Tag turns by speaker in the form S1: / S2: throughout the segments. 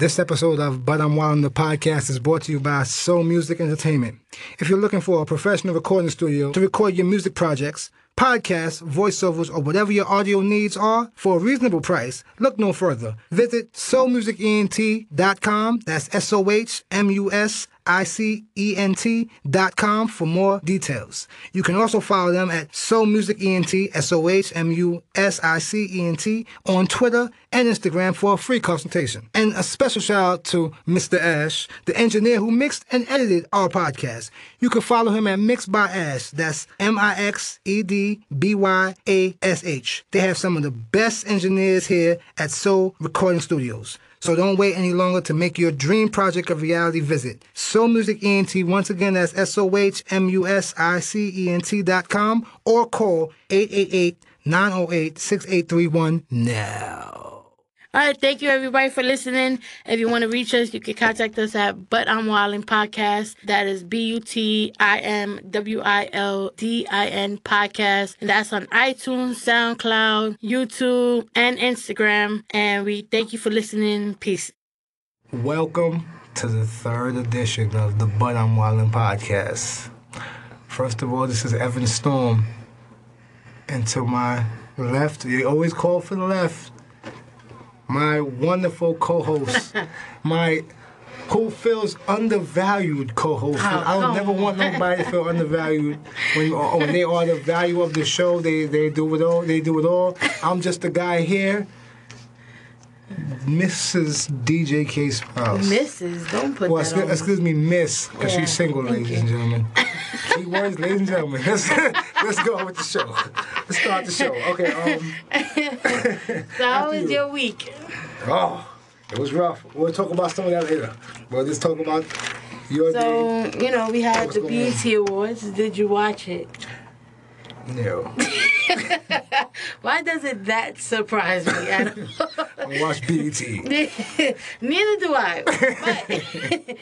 S1: This episode of But I'm Wildin podcast is brought to you by Soh Music Entertainment. If you're looking for a professional recording studio to record your music projects, podcasts, voiceovers, or whatever your audio needs are for a reasonable price, look no further. Visit sohmusicent.com. That's S O H M U S I C E N T dot com for more details. You can also follow them at Soh Music ENT, S O H M U S I C E N T, on Twitter and Instagram for a free consultation. And a special shout out to Mr. Ash, the engineer who mixed and edited our podcast. You can follow him at Mixed by Ash. That's M I X E D B Y A S H. They have some of the best engineers here at Soh Recording Studios. So don't wait any longer to make your dream project a reality. Visit Soh Music ENT. Once again, that's S O H M U S I C E N T dot com or call 888 908 6831 now.
S2: All right, thank you everybody for listening. If you want to reach us, you can contact us at But I'm Wildin Podcast. That is B U T I M W I L D I N Podcast. And that's on iTunes, SoundCloud, YouTube, and Instagram. And we thank you for listening. Peace.
S1: Welcome to the third edition of the But I'm Wildin podcast. First of all, this is Evan Storm. And to my left, you always call for the left. My wonderful co-host, my who feels undervalued co-host.
S2: Oh,
S1: I don't never want nobody to feel undervalued when uh, when they are the value of the show. They they do it all. They do it all. I'm just the guy here. Mrs. DJ K. Spouse.
S2: Mrs. don't put
S1: Well,
S2: that
S1: excuse,
S2: on.
S1: excuse me, Miss, because
S2: Yeah,
S1: she's single, ladies
S2: you.
S1: and gentlemen. Keywords, ladies and gentlemen. Let's, let's go with the show. Let's start the show. Okay. Um.
S2: So how was
S1: you.
S2: your week?
S1: Oh, it was rough. We'll talk about some of that later. But let's talk about your day.
S2: So, you know, we had
S1: What's
S2: the? BET Awards. Did you watch it?
S1: No,
S2: Why does it that surprise me? I don't-
S1: I watched BET.
S2: Neither do I. But,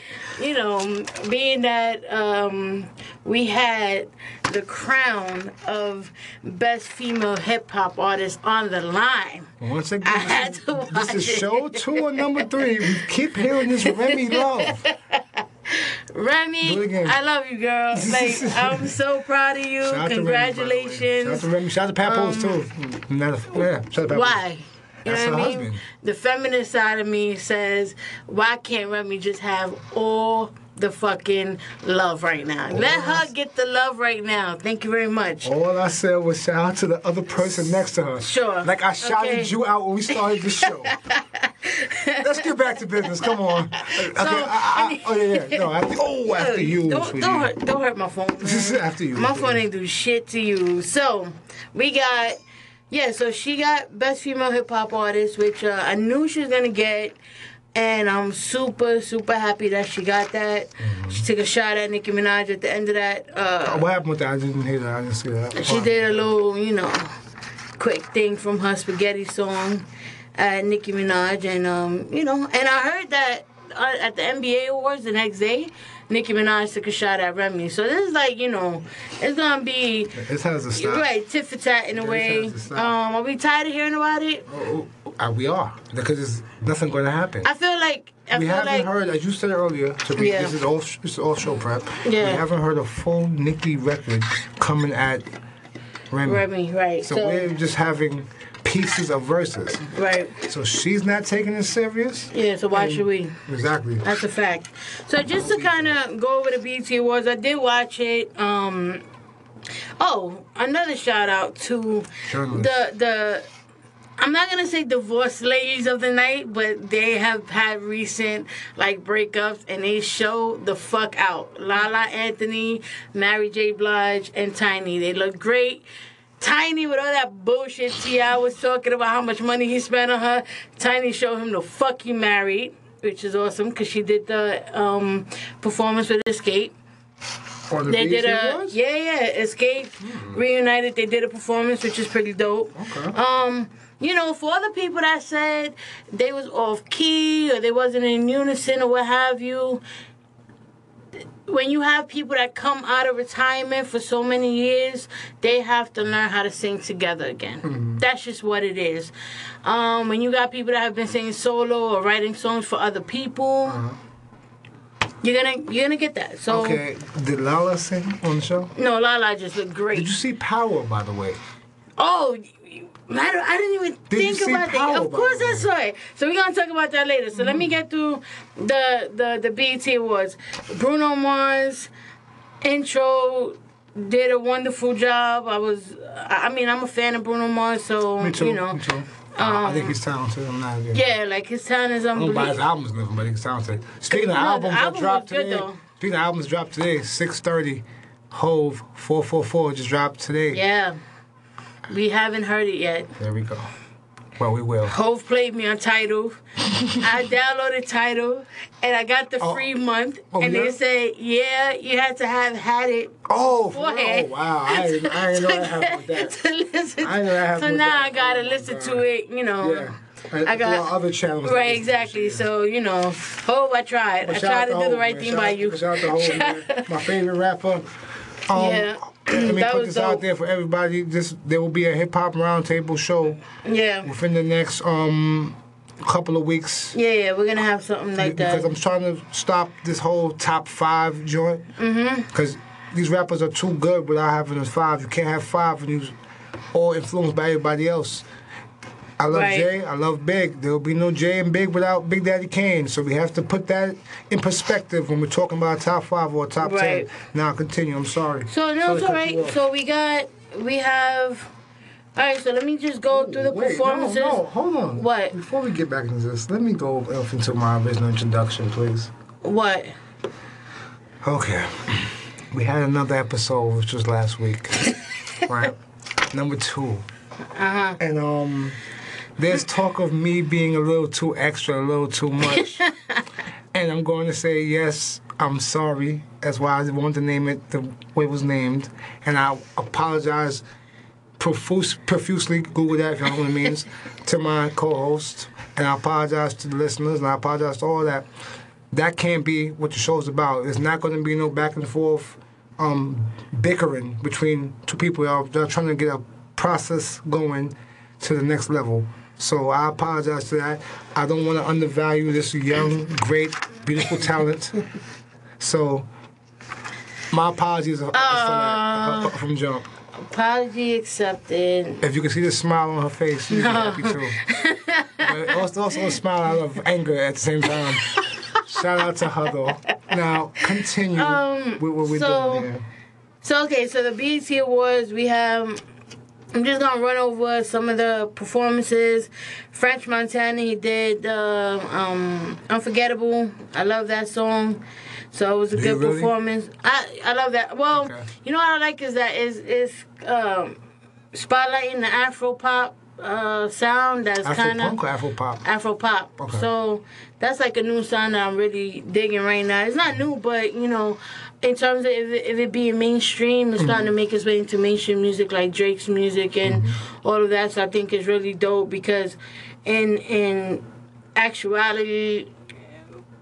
S2: you know, being that um, we had the crown of best female hip hop artist on the line.
S1: Once again,
S2: I had
S1: this,
S2: to
S1: is, this is show two or number three. We keep hearing this Remy love.
S2: Remy. I love you, girl. Like, I'm so proud of you.
S1: Shout out to Remy, by the way. Shout out
S2: Congratulations.
S1: to Remy. Shout out to Papoose, too. Um, yeah, shout out to
S2: Why? You know what I mean?
S1: husband.
S2: The feminist side of me says, why can't Remy just have all the fucking love right now? Let her get the love right now. Thank you very much.
S1: All I said was shout out to the other person next to her.
S2: Sure.
S1: Like I shouted
S2: Okay.
S1: you out when we started the show. Let's get back to business. Come on. Okay. I, I, oh yeah, yeah. No. After, oh, after you.
S2: Don't, don't hurt, don't hurt my phone.
S1: This is after you.
S2: My phone ain't do shit to you. So we got, yeah. So she got best female hip hop artist, which uh, I knew she was gonna get, and I'm super super happy that she got that.
S1: Mm-hmm.
S2: She took a shot at Nicki Minaj at the end of that. Uh,
S1: What happened with that? I didn't hear that. I didn't see that.
S2: she did a little, you know, quick thing from her spaghetti song at Nicki Minaj, and um, you know, and I heard that uh, at the NBA awards the next day, Nicki Minaj took a shot at Remy. So this is like, you know, it's gonna be
S1: This has to stop.
S2: right tit for tat in a way.
S1: has to stop.
S2: Um, are we tired of hearing about it?
S1: Oh, oh, uh, we are because there's nothing going to happen.
S2: I feel like I
S1: we
S2: feel
S1: haven't
S2: like
S1: heard, as you said earlier, to be,
S2: Yeah.
S1: this is all this is all show prep.
S2: Yeah.
S1: We haven't heard a full Nicki record coming at Remy.
S2: Remy, right?
S1: So,
S2: So,
S1: we're just having pieces of verses.
S2: right,
S1: So she's not taking it serious.
S2: yeah. So why should we?
S1: Exactly.
S2: That's a fact. So just to kind of go over the BET Awards, I did watch it. Um, oh, another shout out to the the. I'm not gonna say divorced ladies of the night, but they have had recent like breakups, and they show the fuck out. Lala Anthony, Mary J. Blige, and Tiny. They look great. Tiny with all that bullshit T.I. was talking about how much money he spent on her. Tiny showed him the fuck he married, which is awesome because she did the um, performance with
S1: Xscape. The
S2: They did a yeah yeah Xscape reunited. They did a performance which is pretty dope.
S1: Okay.
S2: Um, you know, for other people that said they was off key or they wasn't in unison or what have you, when you have people that come out of retirement for so many years, they have to learn how to sing together again.
S1: Mm-hmm.
S2: That's just what it is. Um, when you got people that have been singing solo or writing songs for other people, you're gonna you're gonna get that. So
S1: Uh-huh. Okay, did Lala sing on the show?
S2: no, Lala just looked great.
S1: Did you see Power, by the way?
S2: Oh, matter. I didn't even
S1: Did
S2: think about that. Of course? I saw it. So we're gonna talk about that later. So let me mm-hmm. get through the the the BET Awards. Bruno Mars intro did a wonderful job. I was. I I mean, I'm a fan of Bruno Mars, so
S1: Me too.
S2: you know.
S1: me too. I um, think he's talented. I'm not.
S2: Yeah, like his talent is
S1: I don't buy his
S2: unbelievable.
S1: albums, nothing, but he's talented. Speaking of
S2: No,
S1: albums that dropped
S2: good,
S1: today,
S2: though.
S1: speaking of albums dropped today, six thirty, Hove four four four just dropped today.
S2: Yeah, we haven't heard it yet.
S1: There we go. Well, we will.
S2: Hove played me on Tidal. I downloaded Tidal, and I got the
S1: Oh.
S2: free month.
S1: Oh,
S2: and
S1: yeah?
S2: they say, yeah, you had to have had it
S1: Oh?
S2: Beforehand.
S1: oh wow! I didn't, I didn't know that happened that.
S2: to listen.
S1: I know that happened
S2: so now
S1: that.
S2: I gotta
S1: Oh,
S2: listen to it. You know.
S1: Yeah.
S2: I got-
S1: other channels.
S2: Right, exactly. So you know, hope I tried. I tried
S1: out
S2: to do the right
S1: man.
S2: thing
S1: Shout
S2: by you.
S1: Shout out to man. my favorite rapper. Um,
S2: Yeah.
S1: Let me
S2: That
S1: put this out there for everybody. This there will be a hip hop roundtable show
S2: Yeah.
S1: within the next um couple of weeks.
S2: Yeah, yeah, we're gonna have something like
S1: because
S2: that.
S1: Because I'm trying to stop this whole top five joint.
S2: Mm-hmm.
S1: Because these rappers are too good without having a five. You can't have five and you all influenced by everybody else. I love
S2: Right.
S1: Jay. I love Big. There will be no Jay and Big without Big Daddy Kane. So we have to put that in perspective when we're talking about a top five or a top
S2: Right.
S1: ten. Now continue. I'm sorry.
S2: So no, it's
S1: to cut you
S2: alright. So we got, we have. All right, so let me just go through the
S1: Wait,
S2: performances.
S1: No, no, hold on.
S2: What?
S1: Before we get back into this, let me go off into my original introduction, please.
S2: What?
S1: Okay. We had another episode, which was last week. right? Number two.
S2: Uh huh.
S1: And um there's talk of me being a little too extra, a little too much. and I'm going to say yes, I'm sorry. That's why I wanted to name it the way it was named. And I apologize profuse, profusely, Google that if you know what it means, to my co-host. And I apologize to the listeners, and I apologize to all that. That can't be what the show's about. It's not going to be no back and forth um, bickering between two people that are, that are trying to get a process going to the next level. So I apologize to that. I don't want to undervalue this young, great, beautiful talent. So my apologies for that uh, from jump.
S2: Apology accepted.
S1: If you can see the smile on her face, she's happy too. but also, also a smile out of anger at the same time. Shout out to her though. Now continue
S2: Um,
S1: with what we're
S2: so-
S1: doing here.
S2: So okay, so the BET Awards, we have. I'm just gonna run over some of the performances. French Montana, he did uh, um, "Unforgettable." I love that song, so it was a good
S1: really?
S2: performance. I I love that. Well,
S1: Okay.
S2: you know what I like is that is is um, spotlighting the Afro pop uh, sound. That's kind of
S1: Afro pop?
S2: Afro pop.
S1: Okay.
S2: So that's like a new sound that I'm really digging right now. It's not new, but you know, in terms of if it, if it being mainstream, it's starting to make its way into mainstream music like Drake's music and all of that. So I think it's really dope because in in actuality,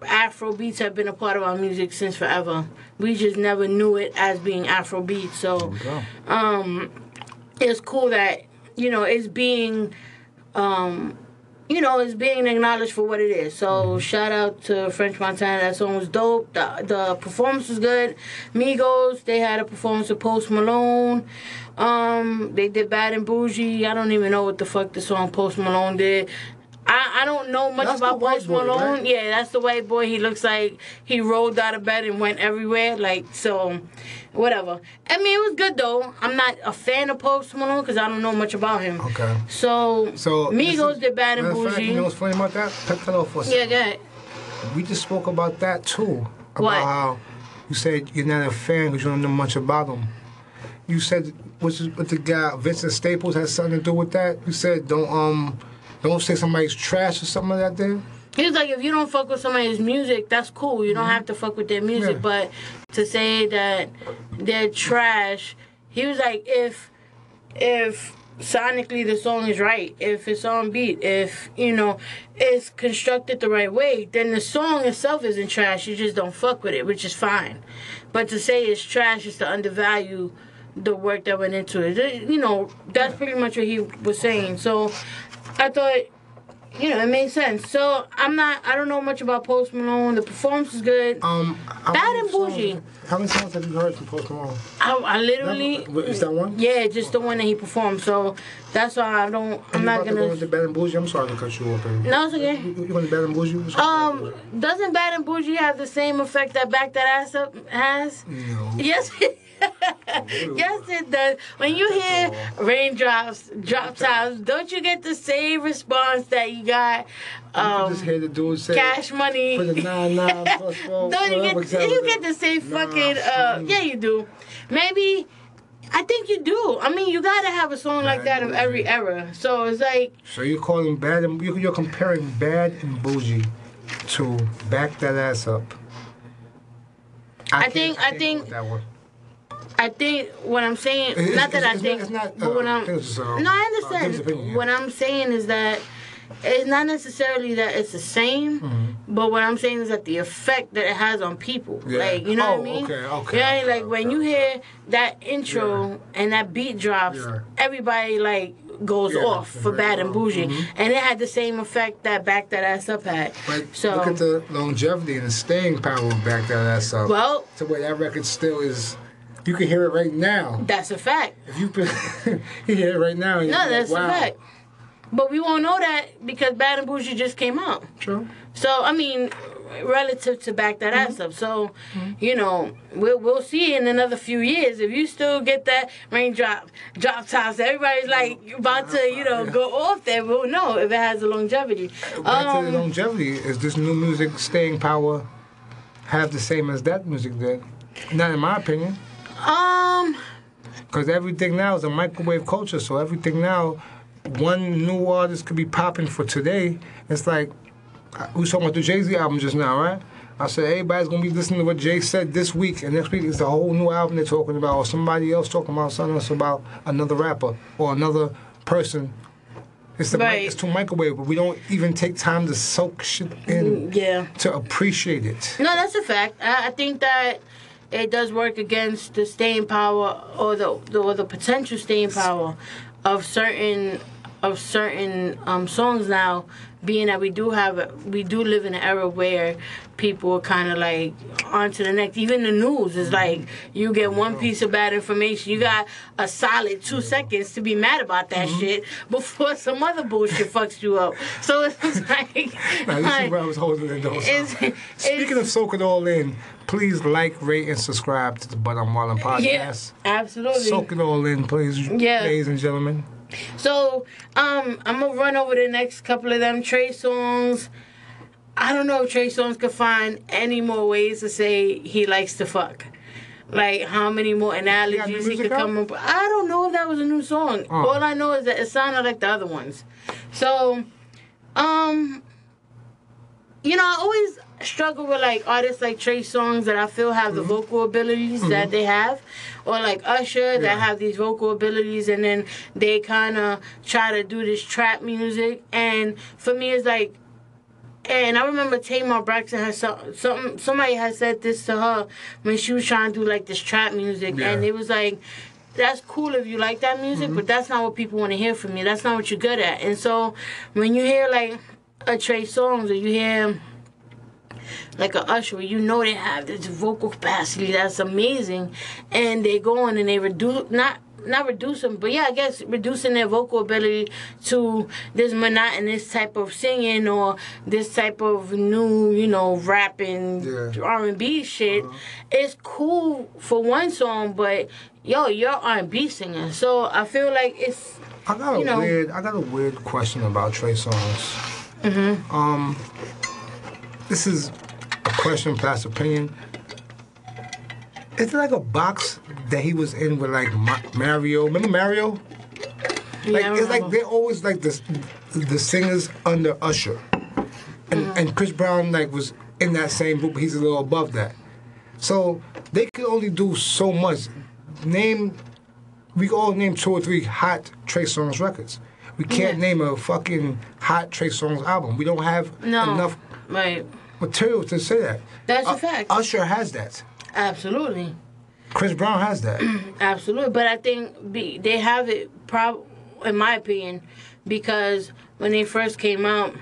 S2: Afro beats have been a part of our music since forever. We just never knew it as being Afro beats. So um, it's cool that you know it's being um, you know it's being acknowledged for what it is. So shout out to French Montana. That song was dope. The, the performance was good. Migos they had a performance of Post Malone. Um, they did Bad and Bougie. I don't even know what the fuck the song Post Malone did. I, I don't know much
S1: That's
S2: about Post
S1: boy,
S2: Malone.
S1: right?
S2: Yeah, that's the white boy. He looks like he rolled out of bed and went everywhere. Like so, whatever. I mean, it was good though. I'm not a fan of Post Malone because I don't know much about him.
S1: Okay.
S2: So,
S1: So
S2: Migos
S1: is-
S2: did Bad and
S1: of fact,
S2: Bougie.
S1: You know what's funny about that? Off for a
S2: yeah,
S1: second.
S2: go ahead.
S1: We just spoke about that too. About
S2: What?
S1: how you said you're not a fan because you don't know much about them. You said what's with the guy Vincent Staples has something to do with that. You said don't um don't say somebody's trash or something like that. There.
S2: He was like, if you don't fuck with somebody's music, that's cool. You don't have to fuck with their music.
S1: Mm-hmm. Yeah.
S2: But to say that they're trash, he was like, if if sonically the song is right, if it's on beat, if you know it's constructed the right way, then the song itself isn't trash. You just don't fuck with it, which is fine. But to say it's trash is to undervalue the work that went into it. You know, that's pretty much what he was saying. So I thought you know, it made sense. So I'm not. I don't know much about Post Malone. The performance is good.
S1: Um,
S2: Bad and bougie.
S1: How many songs have you heard from Post Malone?
S2: I, I literally.
S1: That- is that one?
S2: Yeah, just the one that he performed. So that's why I don't. I'm not
S1: about to go
S2: gonna.
S1: into Bad and Bougie? I'm sorry to cut you off. baby.
S2: No, it's okay.
S1: You, you to Bad and Bougie? What's
S2: Um, doesn't Bad and Bougie have the same effect that Back That Ass Up has?
S1: No.
S2: Yes. Yes, it does. When you hear raindrops, drop tops, don't you get the same response that you got?
S1: you
S2: Um,
S1: just hear the dude say
S2: cash money.
S1: for the nine nine plus four.
S2: Don't you get you get the same fucking uh yeah you do. Maybe I think you do. I mean you gotta have a song like that of every era. So it's like
S1: So you're calling bad and you- you're comparing bad and bougie to back that ass up.
S2: I
S1: can't-
S2: think- I think-
S1: that one.
S2: I think what I'm saying
S1: It's-
S2: not that I think
S1: not- it's not,
S2: but
S1: uh,
S2: what I'm
S1: um,
S2: No, I
S1: uh,
S2: understand.
S1: opinion, yeah.
S2: What I'm saying is that it's not necessarily that it's the same,
S1: Mm-hmm.
S2: but what I'm saying is that the effect that it has on people.
S1: Yeah.
S2: Like, you know
S1: Oh,
S2: what I mean?
S1: okay, okay,
S2: Yeah,
S1: okay,
S2: like when
S1: okay.
S2: you hear that intro and that beat drops,
S1: Yeah.
S2: everybody like goes
S1: Yeah,
S2: off for bad and
S1: uh,
S2: bougie.
S1: mhm.
S2: And it had the same effect that Back That Ass Up had.
S1: But
S2: so
S1: look at the longevity and the staying power of back that ass up.
S2: well,
S1: to where that record still is. You can hear it right now.
S2: that's a fact.
S1: If you you hear it right now.
S2: No, that's
S1: like, wow.
S2: a fact. But we won't know that because Bad and Bougie just came out.
S1: True.
S2: So I mean, relative to back that
S1: Mm-hmm.
S2: ass up. So, you know, we'll we'll see in another few years if you still get that raindrop drop drop tops. Everybody's like about to you know go off there. We'll know if it has a longevity.
S1: Back to the
S2: Um,
S1: longevity. Is this new music staying power have the same as that music did? Not in my opinion.
S2: Um,
S1: Because everything now is a microwave culture. So everything now, one new artist could be popping for today. It's like, we was talking about the Jay Z album just now, right? I said everybody's gonna be listening to what Jay said this week, and next week it's a whole new album they're talking about, or somebody else talking about something else about another rapper or another person. It's the
S2: Right.
S1: it's too microwave, but we don't even take time to soak shit in
S2: yeah.
S1: to appreciate it.
S2: No, that's a fact. I, I think that it does work against the staying power or the, the or the potential staying power of certain of certain um, songs now. Being that we do have a, we do live in an era where people are kind of like on to the next. Even the news is like you get one piece of bad information, you got a solid two seconds to be mad about that mm-hmm. shit before some other bullshit fucks you up. So it's like,
S1: Now, this
S2: like,
S1: is where I was holding it though. Speaking of soak it all in, please like, rate, and subscribe to the But I'm Wildin'
S2: Yeah, absolutely.
S1: Soak it all in, please,
S2: Yeah.
S1: ladies and gentlemen.
S2: So, um, I'm gonna run over the next couple of them Trey Songz. I don't know if Trey Songz could find any more ways to say he likes to fuck. Like how many more analogies he could
S1: out?
S2: come up. I don't know if that was a new song.
S1: Oh.
S2: All I know is that it sounded like the other ones. So, um, you know, I always struggle with like artists like Trey Songz that I feel have the mm-hmm. vocal abilities that mm-hmm. they have, or like Usher that
S1: Yeah.
S2: have these vocal abilities, and then they kind of try to do this trap music. And for me, it's like, and I remember Tamar Braxton had some, something. Somebody had said this to her when she was trying to do like this trap music,
S1: Yeah.
S2: and it was like. That's cool if you like that music, mm-hmm. but that's not what people want to hear from you. That's not what you're good at. And so, when you hear like a Trey Songz or you hear like a Usher, you know they have this vocal capacity that's amazing, and they go on and they reduce not not reducing, but yeah, I guess reducing their vocal ability to this monotonous type of singing or this type of new, you know, rapping
S1: Yeah.
S2: R and B shit. It's cool for one song, but yo, you're R and B singing, so I feel like it's
S1: I got a
S2: You know.
S1: weird, I got a weird question about Trey Songz. Mm-hmm. Um, this is question plus opinion. It's like a box that he was in with like Ma- Mario? Remember Mario? Like
S2: yeah,
S1: it's like they're always like the the singers under Usher, and
S2: Mm-hmm.
S1: and Chris Brown like was in that same group. He's a little above that, so they could only do so much. Name we all name two or three hot Trey Songz records. We can't
S2: Yeah.
S1: name a fucking hot Trey Songz album. We don't have
S2: No.
S1: enough
S2: Right.
S1: Material to say that.
S2: That's a fact.
S1: Usher has that.
S2: Absolutely.
S1: Chris Brown has that.
S2: Absolutely, but I think be, they have it, prob- in my opinion, because when they first came out,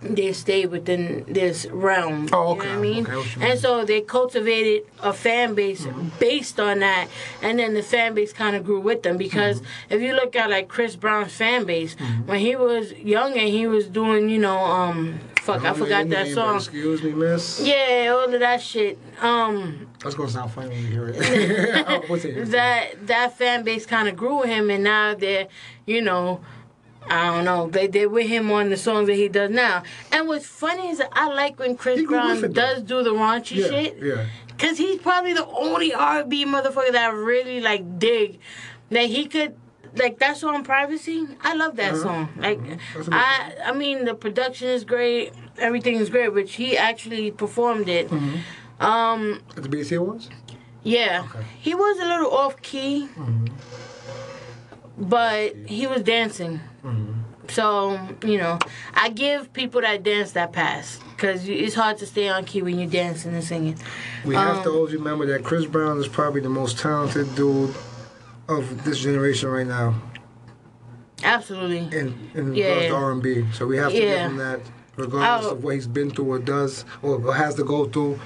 S2: they stayed within this realm.
S1: Oh,
S2: You
S1: okay,
S2: know what I mean?
S1: okay, you
S2: and so they cultivated a fan base based on that, and then the fan base kind of grew with them. Because
S1: Mm-hmm.
S2: if you look at like Chris Brown's fan base, when he was young and he was doing, you know, um, fuck, I forgot that song.
S1: Excuse me, miss.
S2: Yeah, all of that shit. Um,
S1: That's gonna sound funny when you hear it. what's it?
S2: that that fan base kind of grew with him, and now they're, you know, I don't know, they they're with him on the songs that he does now. And what's funny is that I like when Chris
S1: He grew with
S2: Brown does do the raunchy
S1: Yeah,
S2: shit,
S1: yeah.
S2: cause he's probably the only R&B motherfucker that I really like dig, that he could. Like that song "Privacy," I love that
S1: Uh-huh.
S2: song. Like,
S1: good
S2: I, I mean, the production is great, everything is great, but he actually performed it.
S1: Mm-hmm.
S2: Um,
S1: At the BET Awards?
S2: yeah,
S1: Okay.
S2: he was a little off key, but he was dancing. So you know, I give people that dance that pass because it's hard to stay on key when you're dancing and singing.
S1: We have to
S2: Um,
S1: always remember that Chris Brown is probably the most talented dude of this generation right now
S2: Absolutely.
S1: in, in
S2: Yeah.
S1: regards to R&B. So we have to
S2: Yeah.
S1: give him that regardless
S2: Oh.
S1: of what he's been through or does or has to go through.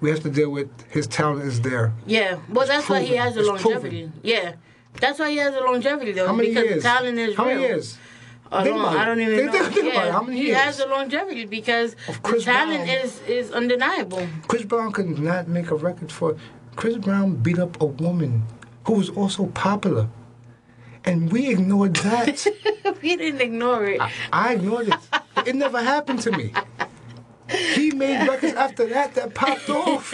S1: We have to deal with his talent is there.
S2: Yeah. Well,
S1: It's
S2: that's why he
S1: proven.
S2: has the
S1: It's
S2: longevity. Yeah. That's why he has the longevity though,
S1: How many
S2: because
S1: years?
S2: the talent is
S1: How
S2: real.
S1: many years?
S2: I
S1: Think about
S2: I don't even
S1: Think-
S2: know.
S1: think- think about
S2: yeah.
S1: it. How many
S2: he
S1: years?
S2: has the longevity because the talent
S1: Brown.
S2: is is undeniable.
S1: Chris Brown could not make a record for. Chris Brown beat up a woman who was also popular. And we ignored that.
S2: we didn't ignore it.
S1: I ignored it. It never happened to me. He made records after that that popped off.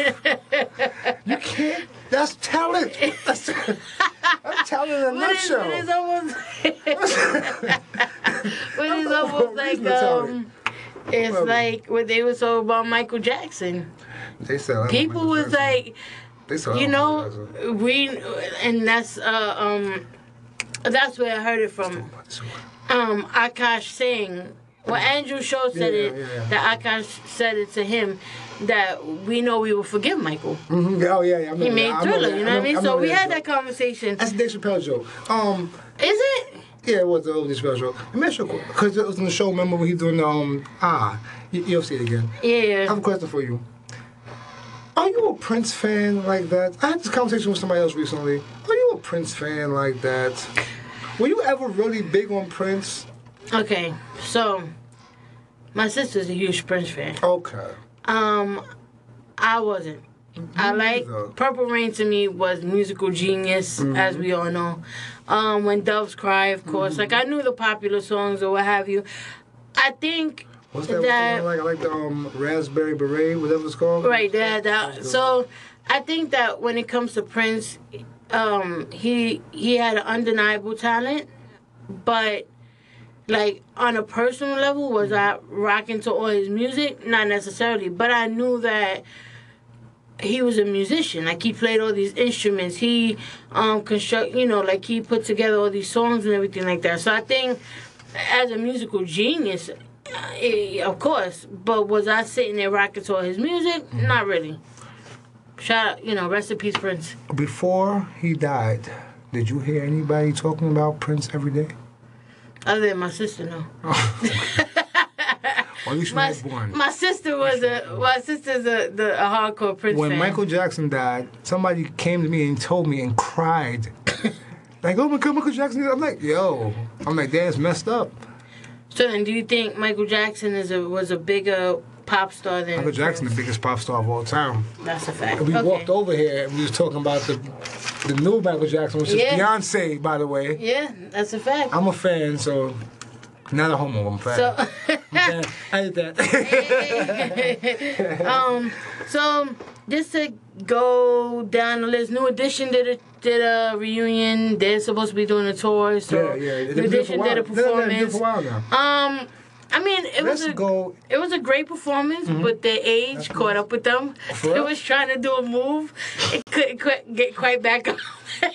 S1: You can't. That's talent. That's, that's talent in a nutshell.
S2: it's almost, but it's almost like um, it's
S1: Well,
S2: like what they were told about Michael Jackson.
S1: They said,
S2: People was like,
S1: They said,
S2: you know, we, and that's uh um, that's where I heard it from. Um, Akash saying. Well, Andrew Shaw said
S1: Yeah,
S2: it.
S1: yeah.
S2: That Akash said it to him. That we know we will forgive Michael.
S1: Mhm, Oh, yeah, yeah. I
S2: He made
S1: that. I
S2: Thriller. You know what I mean? So we had
S1: joke.
S2: that conversation.
S1: That's a Dave Chappelle joke. Um,
S2: Is it?
S1: yeah, it was the Chappelle joke. Let me ask you because it was in the show. Remember when he doing the um ah? You, you'll see it again.
S2: Yeah.
S1: I have a question for you. Are you a Prince fan like that? I had this conversation with somebody else recently. Are you a Prince fan like that? Were you ever really big on Prince?
S2: Okay, so my sister's a huge Prince fan.
S1: Okay.
S2: Um, I wasn't. I like. Purple Rain to me was musical genius,
S1: Mm-hmm.
S2: as we all know. Um, when Doves Cry, of course, like I knew the popular songs or what have you. I think
S1: What's that? What's one I like? I like the um Raspberry Beret, whatever it's called.
S2: Right, that, that so I think that when it comes to Prince, um, he he had an undeniable talent, but like on a personal level, was I rocking to all his music? Not necessarily, but I knew that he was a musician. Like he played all these instruments. He um construct, you know, like he put together all these songs and everything like that. So I think as a musical genius, uh, eh, of course. But was I sitting there rocking to all his music? Not really. Shout out, you know, rest in peace, Prince.
S1: Before he died, did you hear anybody talking about Prince every day?
S2: Other than my sister, no.
S1: At least
S2: My,
S1: born.
S2: my sister was a my sister's a the a hardcore Prince
S1: when
S2: fan.
S1: Michael Jackson died, somebody came to me and told me and cried. like, oh my god, Michael Jackson. I'm like, yo. I'm like, that's messed up.
S2: so then, do you think Michael Jackson is a was a bigger pop star than
S1: Michael Jackson, the biggest pop star of all time.
S2: That's a fact.
S1: And we
S2: okay.
S1: walked over here and we was talking about the the new Michael Jackson, which is Beyonce, by the way.
S2: Yeah, that's a fact.
S1: I'm a fan, so not a homo. I'm a fan.
S2: So.
S1: I'm fan. I did that.
S2: um, so just to go down the list, New Edition did a did a reunion. They're supposed to be doing a tour. So
S1: yeah, yeah.
S2: New Edition did a
S1: They've been doing it
S2: performance.
S1: for a while now.
S2: Um, I mean, it was
S1: Let's
S2: a
S1: go.
S2: it was a great performance, but their age caught up with them.
S1: It
S2: was trying to do a move, it couldn't quite get quite back up.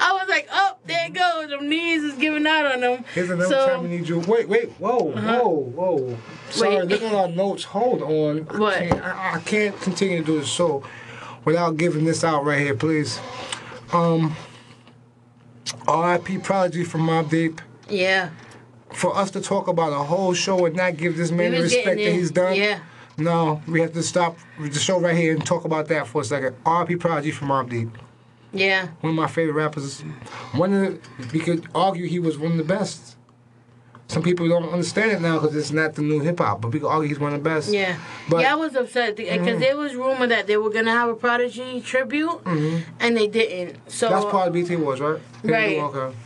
S2: I was like, oh, there it goes. Them knees is giving out on them.
S1: Here's another
S2: so,
S1: time we need you. Wait, wait, whoa, whoa, whoa. Sorry,
S2: Wait.
S1: look at our notes. Hold on.
S2: What?
S1: I can't, I, I can't continue to do the show without giving this out right here, please. Um, R.I.P. Prodigy from Mobb Deep.
S2: Yeah.
S1: For us to talk about a whole show and not give this man the respect that he's done.
S2: Yeah.
S1: No, we have to stop the show right here and talk about that for a second. R.P. Prodigy from Mobb Deep.
S2: Yeah.
S1: One of my favorite rappers. One of the, we could argue he was one of the best. Some people don't understand it now because it's not the new hip hop, but we could argue he's one of the best.
S2: Yeah.
S1: But-
S2: yeah, I was upset because there was rumor that they were gonna have a Prodigy tribute, and they didn't. So
S1: Mm-hmm. That's part of BET was right.
S2: Right.
S1: Okay.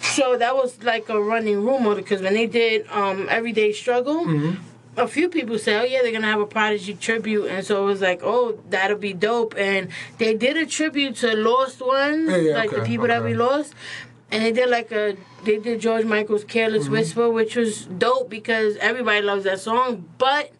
S2: So that was like a running rumor because when they did um, Everyday Struggle,
S1: Mm-hmm.
S2: a few people said, "Oh yeah, they're gonna have a Prodigy tribute," and so it was like, "Oh, that'll be dope." And they did a tribute to lost ones,
S1: Yeah, yeah,
S2: like the
S1: okay,
S2: people that we lost. And they did like a they did George Michael's "Careless
S1: Mm-hmm.
S2: Whisper," which was dope because everybody loves that song. But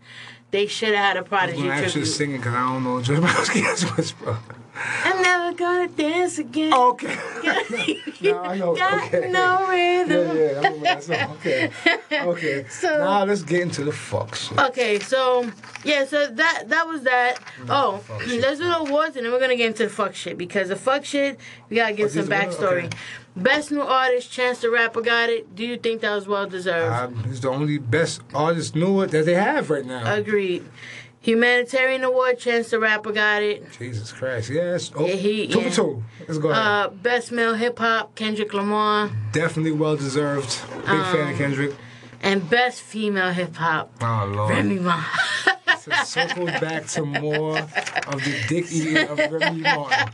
S2: they should have had a
S1: I'm
S2: Prodigy
S1: gonna actually
S2: tribute.
S1: sing because I don't know George Michael's "Careless whisper.
S2: I'm never gonna dance again.
S1: Okay. no, I know.
S2: Got
S1: Okay.
S2: no
S1: Yeah,
S2: rhythm.
S1: yeah, I remember that song. Okay. Okay.
S2: So-
S1: now let's get into the fuck shit.
S2: Okay, so yeah, so that that was that. Oh, let's do the awards and then we're gonna get into the fuck shit because the fuck shit we gotta give
S1: Oh,
S2: some backstory.
S1: okay.
S2: Best new artist, Chance the Rapper got it. Do you think that was well deserved?
S1: Um, he's the only best artist new that they have right now.
S2: Agreed. Humanitarian Award, Chance the Rapper got it.
S1: Jesus Christ. Yes. Oh,
S2: Yeah, he-
S1: two
S2: yeah.
S1: for two. Let's go ahead.
S2: Uh, Best Male Hip Hop, Kendrick Lamar,
S1: Definitely well deserved. Big fan
S2: Um,
S1: of Kendrick.
S2: and Best Female Hip Hop,
S1: Oh Lord.
S2: Remy Ma.
S1: So it circles back to more of the dick eating of Remy Martin.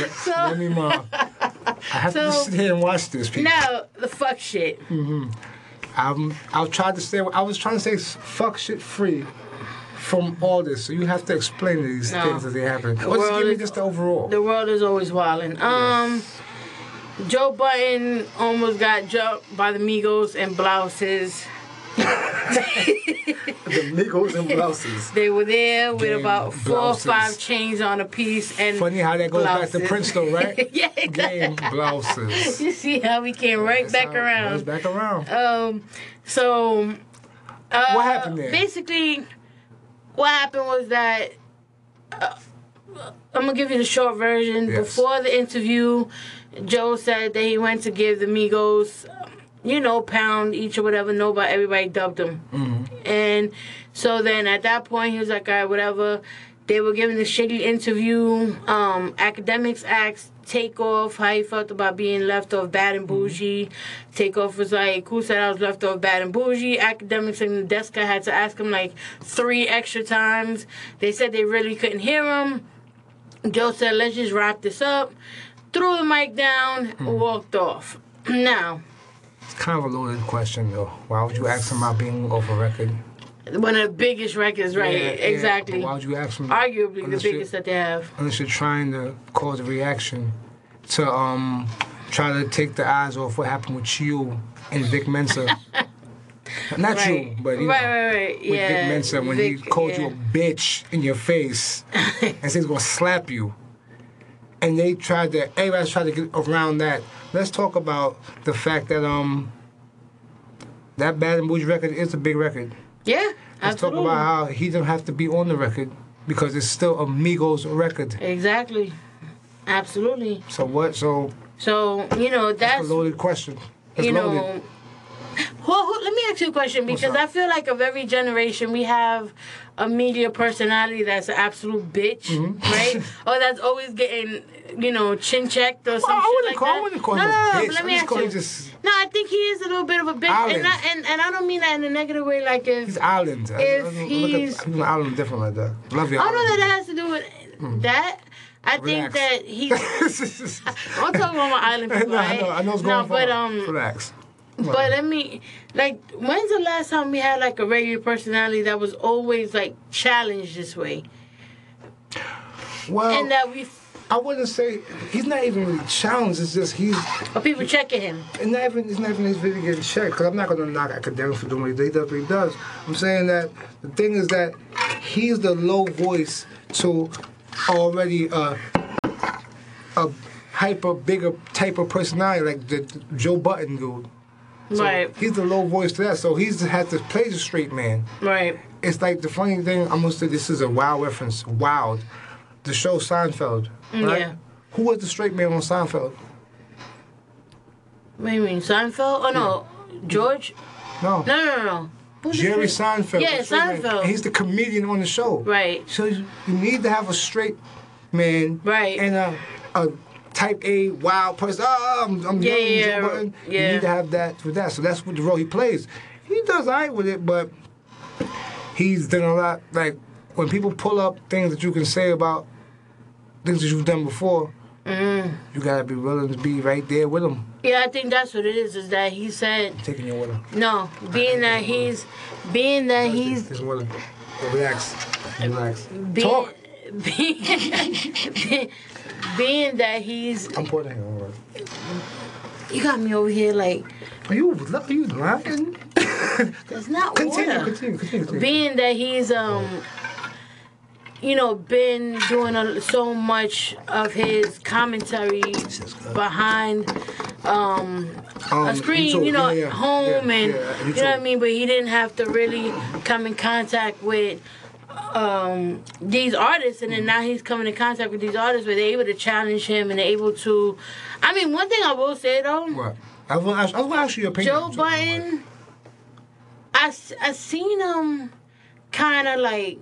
S1: Re-
S2: So-
S1: Remy Ma. I have to sit here and watch this, people.
S2: No, the fuck shit.
S1: I'm, I'll try to stay. I was trying to stay s- fuck shit free from all this. So you have to explain these
S2: No.
S1: things as they happen. Or just give me just the overall.
S2: The world is always wildin'. Um, Joe Budden almost got jumped by the Migos and blouses.
S1: the Migos and blouses.
S2: They were there with
S1: Game
S2: about four
S1: blouses.
S2: or five chains on a piece and
S1: Funny how that goes back to
S2: blouses.
S1: Prince though, right?
S2: yeah,
S1: Game blouses.
S2: You see how we came right back around.
S1: Back around.
S2: Um, so uh,
S1: What happened there?
S2: Basically, what happened was that uh, I'm gonna give you the short version.
S1: Yes.
S2: Before the interview, Joe said that he went to give the Migos, um, you know, pound each or whatever. Nobody, everybody dubbed him,
S1: Mm-hmm.
S2: and so then at that point he was like, all right, whatever. They were giving the shitty interview. Um, Akademiks asked Takeoff how he felt about being left off bad and mm-hmm. bougie. Takeoff was like, who said I was left off bad and bougie? Akademiks and the desk I had to ask him like three extra times. They said they really couldn't hear him. Joe said, let's just wrap this up. Threw the mic down, mm-hmm. walked off. Now,
S1: It's kind of a loaded question though. Why would you ask him about being off a record?
S2: One of the biggest records, right?
S1: Yeah, yeah,
S2: exactly.
S1: but Why would you ask him?
S2: Arguably the biggest that they have.
S1: unless you're trying to cause a reaction to um try to take the eyes off what happened with you and Vic Mensa. Not
S2: Right.
S1: you, but you
S2: right,
S1: know,
S2: right, right.
S1: with
S2: Yeah.
S1: Vic Mensa when he called
S2: yeah.
S1: you a bitch in your face and said he's gonna slap you. And they tried to everybody's tried to get around that. Let's talk about the fact that um that Bad and Bougie record is a big record.
S2: Yeah,
S1: Let's
S2: absolutely.
S1: talk about how he don't have to be on the record because it's still a Migos record.
S2: Exactly. Absolutely.
S1: So what? So
S2: So, you know,
S1: that's
S2: that's,
S1: a loaded question. It's
S2: you
S1: loaded.
S2: know. Well, who- let me ask you a question because? I feel like of every generation we have a media personality that's an absolute bitch,
S1: Mm-hmm.
S2: right? or that's always getting, you know, chin checked or something
S1: I wouldn't
S2: like
S1: call-
S2: that.
S1: I wouldn't call
S2: no,
S1: him
S2: no, no,
S1: bitch.
S2: let
S1: I
S2: me ask you.
S1: just-
S2: No, I think he is a little bit of a bitch,
S1: Island.
S2: and, I, and and I don't mean that in a negative way. Like if
S1: He's island.
S2: If
S1: I, don't
S2: he's-
S1: look at island different like that. Love you.
S2: I don't know that that has to do with that. I think that he's. I'm talking about my island people,
S1: no, I
S2: right?
S1: know. I know what's
S2: no,
S1: going
S2: but
S1: on.
S2: um,
S1: Relax.
S2: But let me like, when's the last time we had like a radio personality that was always like challenged this way,
S1: Well,
S2: and that we,
S1: I wouldn't say he's not even really challenged. It's just he's
S2: or people checking him.
S1: it's not even it's not even his video getting checked. Because I'm not going to knock Akademiks for doing what he does. What he does. I'm saying that the thing is that he's the low voice to already uh, a hyper bigger type of personality, like the, the Joe Budden dude. So
S2: right.
S1: He's the low voice to that, so he's had to play the straight man.
S2: Right.
S1: It's like the funny thing. I'm gonna say this is a wild reference. Wild, the show Seinfeld. Mm, right?
S2: Yeah.
S1: Who was the straight man on Seinfeld?
S2: What do you mean, Seinfeld? Oh no, George.
S1: No.
S2: No, no, no, no. Who's
S1: Jerry Seinfeld.
S2: Yeah,
S1: man.
S2: Seinfeld.
S1: He's the comedian on the show.
S2: Right.
S1: So you you need to have a straight man.
S2: Right.
S1: And a, a type A wild person. Oh, I'm, I'm
S2: Yeah, yeah,
S1: Joe Budden. You need to have that with that. So that's what the role he plays. He does alright with it, but he's done a lot. Like when people pull up things that you can say about things that you've done before,
S2: Mm.
S1: you gotta be willing to be right there with him,
S2: Yeah, I think that's what it is. Is that he said
S1: taking your him.
S2: no, being that he's, being that he's,
S1: with him. Relax. Relax.
S2: being,
S1: Talk.
S2: being, being that he's,
S1: I'm putting it on.
S2: you got me over here like
S1: Are you, are you lying?
S2: there's not
S1: Continue,
S2: water.
S1: continue, continue, continue.
S2: being that he's um you know been doing a, so much of his commentary behind um
S1: Um,
S2: a screen
S1: so-
S2: you know
S1: yeah,
S2: home
S1: yeah,
S2: and
S1: yeah,
S2: you know what i mean but he didn't have to really come in contact with um these artists and then now he's coming in contact with these artists where they're able to challenge him and they're able to i mean one thing i will say though
S1: What? I was I was gonna ask you your opinion.
S2: Joe Budden, I, I seen him kind of like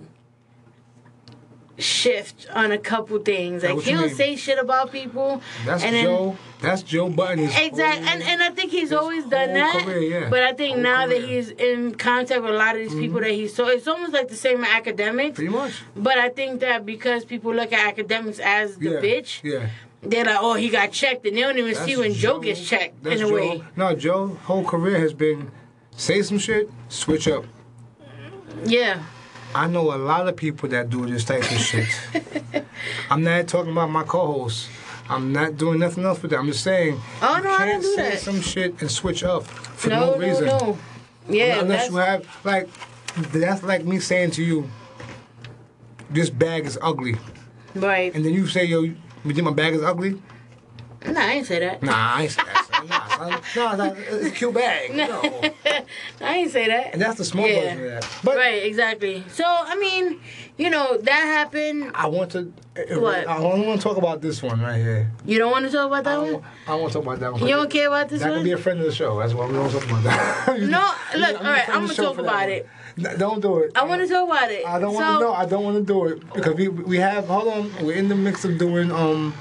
S2: shift on a couple things.
S1: Like,
S2: Like
S1: what you
S2: he'll say shit about people,
S1: That's
S2: and then
S1: Joe. That's Joe Budden.
S2: Exactly, and and I think he's always done that.
S1: career, yeah.
S2: But I think
S1: Whole
S2: now that he's in contact with a lot of these people mm-hmm. that he saw, it's almost like the same Akademiks.
S1: pretty much.
S2: But I think that because people look at Akademiks as the
S1: yeah.
S2: bitch,
S1: Yeah.
S2: they're like, oh, he got checked, and they don't even
S1: That's
S2: see when Joe, gets checked in a
S1: Joe.
S2: way.
S1: No, Joe. Whole career has been say some shit, switch up.
S2: Yeah.
S1: I know a lot of people that do this type of shit. I'm not talking about my co-hosts. I'm not doing nothing else with that. I'm just saying.
S2: Oh, no, I don't do
S1: say
S2: that.
S1: some shit and switch up for
S2: no,
S1: no,
S2: no,
S1: reason.
S2: no. Yeah,
S1: Unless you have like that's like me saying to you, this bag is ugly,
S2: right.
S1: and then you say, yo, you think my bag is ugly?
S2: Nah, I ain't say that.
S1: Nah, I ain't say that. Son. nah, nah, it's bag. No.
S2: I ain't say that.
S1: And that's the small
S2: Yeah.
S1: version of that. But
S2: right, exactly. So I mean, you know, that happened.
S1: I want to.
S2: What?
S1: I only want to talk about this one right here.
S2: You don't want to talk about that
S1: want,
S2: one?
S1: I want to talk about that one.
S2: You don't care about this one?
S1: That
S2: one?
S1: can be a friend of the show. That's why we don't talk about that.
S2: No,
S1: I'm
S2: look, all right, I'm gonna talk about it.
S1: No, don't do it.
S2: I want to talk about it.
S1: I don't
S2: so,
S1: want to. know. I don't want to do it because we we have. Hold on, we're in the mix of doing um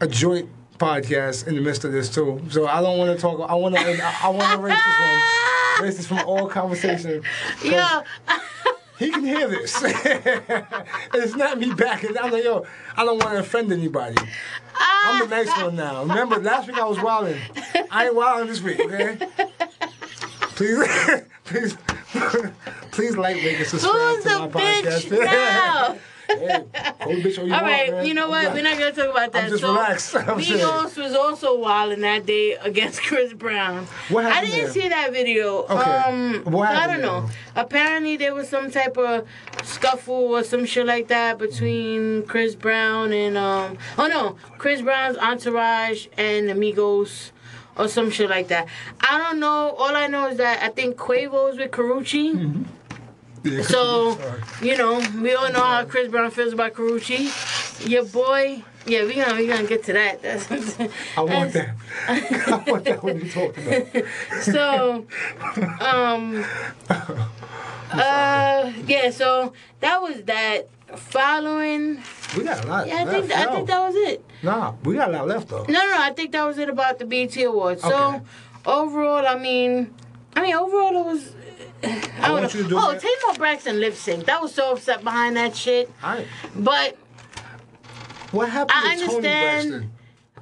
S1: a joint podcast in the midst of this too. So I don't want to talk. I want to. I, want to erase this one. Erase this from all conversation.
S2: Yeah,
S1: He can hear this. it's not me backing. I'm like, yo, I don't want to offend anybody. I'm the nice one now. Remember, last week I was wilding. I ain't wilding this week, okay? Please, please, please like, rate, and subscribe
S2: who's
S1: to
S2: the
S1: my
S2: bitch
S1: podcast.
S2: now?
S1: Hey, bitch all want,
S2: right,
S1: man.
S2: you know what? We're not gonna talk about that.
S1: I'm just
S2: so. Migos was also wild in that day against Chris Brown.
S1: What happened I
S2: didn't
S1: there?
S2: see that video.
S1: Okay.
S2: Um,
S1: What
S2: I don't know.
S1: there?
S2: Apparently, there was some type of scuffle or some shit like that between Chris Brown and um. Oh no, Chris Brown's entourage and Amigos. Or some shit like that. I don't know. All I know is that I think Quavo's with Karrueche.
S1: Mm-hmm. Yeah,
S2: So, you know, we all know how Chris Brown feels about Karrueche. Your boy, yeah, we're gonna we gonna get to that. That's,
S1: I want that. I want that when you talk about.
S2: So, um, uh, yeah. So that was that. Following,
S1: We got a lot.
S2: yeah, I
S1: left.
S2: think I
S1: No.
S2: think that was it.
S1: Nah, we got a lot left though.
S2: No, no, I think that was it about the BET Awards.
S1: Okay.
S2: So overall, I mean, I mean, overall it was. I, don't
S1: want you to do
S2: oh,
S1: that.
S2: Tamar Braxton lip sync. That was so upset behind that shit.
S1: Right.
S2: But
S1: What happened
S2: I
S1: to Tony
S2: understand.
S1: Braxton?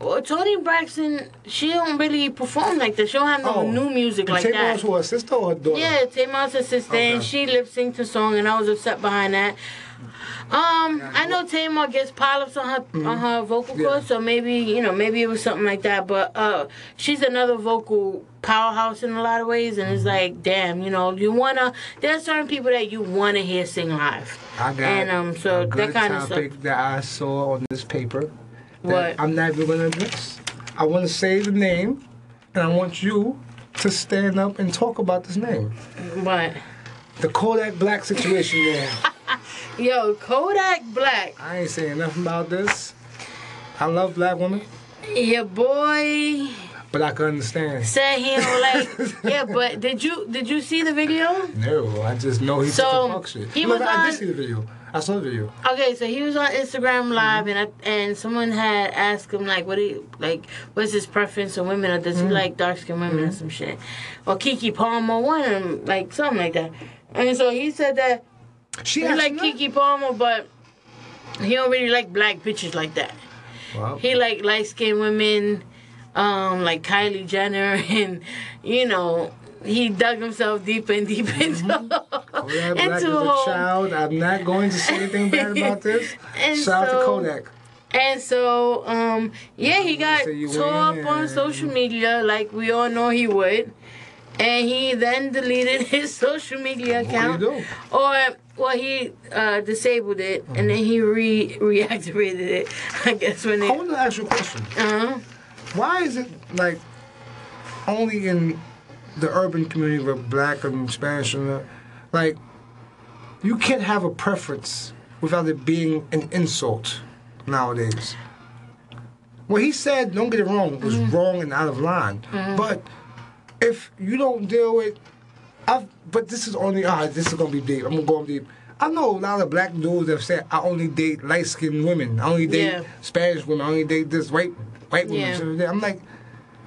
S2: Well, Toni Braxton, she don't really perform like that. She don't have no
S1: Oh.
S2: new music like that.
S1: who, her sister or her daughter?
S2: Yeah, Tamar's her sister, and she lip synced the song, and I was upset behind that. Um, I know Tamar gets polyps on her on her vocal
S1: Mm-hmm. Yeah.
S2: cords, so maybe you know maybe it was something like that. But uh, she's another vocal powerhouse in a lot of ways, and it's
S1: Mm-hmm.
S2: like, damn, you know, you wanna. There's certain people that you wanna hear sing live,
S1: I got
S2: and um, so
S1: a
S2: that kind of stuff.
S1: that I saw on this paper. that
S2: What?
S1: I'm not even going to address. I want to say the name, and I want you to stand up and talk about this name.
S2: What?
S1: The Kodak Black situation there.
S2: Yo, Kodak Black.
S1: I ain't saying nothing about this. I love black women,
S2: Your boy
S1: but I can understand.
S2: said he don't like. yeah, but did you did you see the video?
S1: No, I just know he's
S2: So,
S1: fuck shit.
S2: he
S1: No,
S2: was
S1: but I did see the video. I saw the video.
S2: Okay, so he was on Instagram Live, and I, and someone had asked him like, what do you like? What's his preference on women, or does he mm-hmm. like dark skinned women or mm-hmm. some shit? Or Keke Palmer, one of them, like something like that. And so he said that
S1: She
S2: he like
S1: that?
S2: Keke Palmer, but he don't really like black bitches like that.
S1: Wow.
S2: He like light skinned women, um, like Kylie Jenner, and you know. He dug himself deep and deep into,
S1: Kodak Black is
S2: into
S1: a
S2: a
S1: child. I'm not going to say anything bad about this.
S2: And
S1: Shout out
S2: so-
S1: to Kodak.
S2: And so, um, yeah, he got
S1: So
S2: tore up on social media, like we all know he would. And he then deleted his social media
S1: What do you
S2: account.
S1: do?
S2: Or, well, he uh, disabled it, and then he re reactivated it. I guess when
S1: I want to ask you a question.
S2: Uh-huh.
S1: Why is it like only in the urban community with black and Spanish and uh, like you can't have a preference without it being an insult nowadays? What he said, don't get it wrong, was wrong and out of line. But if you don't deal with, I've, but this is only, ah, this is gonna be deep. I'm gonna go deep. I know a lot of black dudes that have said, I only date light skinned women. I only date
S2: Yeah.
S1: Spanish women. I only date this white white women.
S2: Yeah.
S1: I'm like,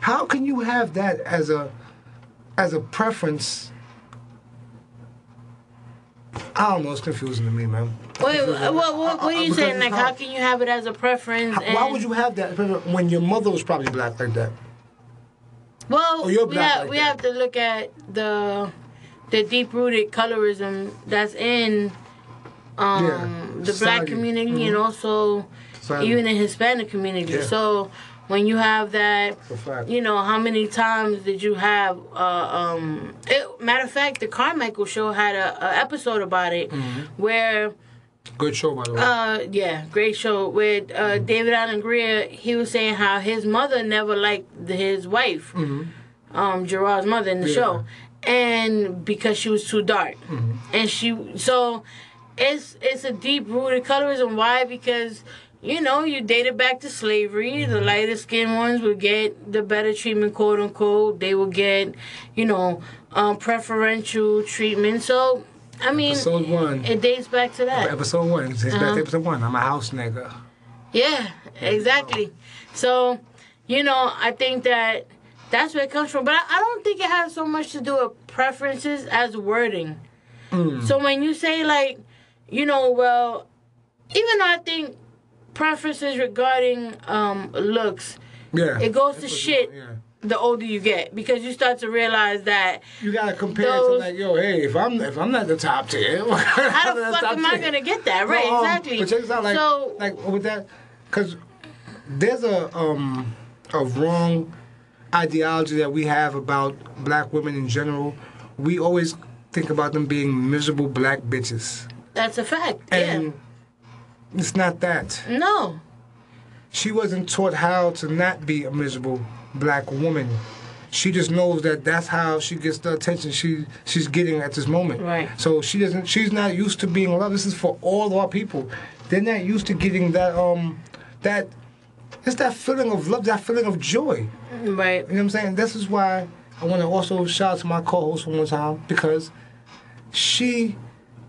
S1: how can you have that as a as a preference? I don't know. It's confusing to me, man.
S2: Wait, what, what, what are you saying? Like,
S1: how-
S2: can you have it as a preference?
S1: How- Why would you have that when your mother was probably black like that?
S2: Well, we, have,
S1: like
S2: we
S1: that.
S2: have to look at the the deep rooted colorism that's in um,
S1: Yeah,
S2: the black community and also
S1: Society.
S2: even the Hispanic community.
S1: Yeah.
S2: So when you have that, you know, how many times did you have? Uh, um, it, matter of fact, the Carmichael show had a, a episode about it
S1: Mm-hmm.
S2: where.
S1: Good show, by the way.
S2: Uh, yeah, great show with uh, David Alan Grier. He was saying how his mother never liked the- his wife, um, Jerrod's mother in the
S1: Yeah.
S2: show, and because she was too dark, and she so it's it's a deep rooted colorism. Why? Because you know you dated back to slavery. The lighter skinned ones would get the better treatment, quote unquote. They would get you know um, preferential treatment. So I mean,
S1: episode one.
S2: it dates back to that.
S1: Episode one. It's back
S2: Uh-huh.
S1: to episode one. I'm a house nigga.
S2: Yeah, exactly. So, you know, I think that that's where it comes from. But I, I don't think it has so much to do with preferences as wording.
S1: Mm.
S2: So when you say like, you know, well, even though I think preferences regarding um looks,
S1: Yeah.
S2: it goes to shit
S1: Yeah.
S2: the older you get because you start to realize that
S1: You gotta compare it
S2: Those-
S1: to like, yo, hey, if I'm if I'm not the top tier,
S2: how the fuck am I gonna get that right?
S1: No, um,
S2: exactly.
S1: But check this out, like,
S2: so
S1: like with that, because there's a um a wrong ideology that we have about black women in general. We always think about them being miserable black bitches,
S2: that's a fact.
S1: and it's not that.
S2: No.
S1: She wasn't taught how to not be a miserable black woman. She just knows that that's how she gets the attention she she's getting at this moment.
S2: Right.
S1: So she doesn't. She's not used to being loved. This is for all our people. They're not used to getting that um that it's that feeling of love, that feeling of joy.
S2: Right.
S1: You know what I'm saying? This is why I want to also shout out to my co-host one more time because she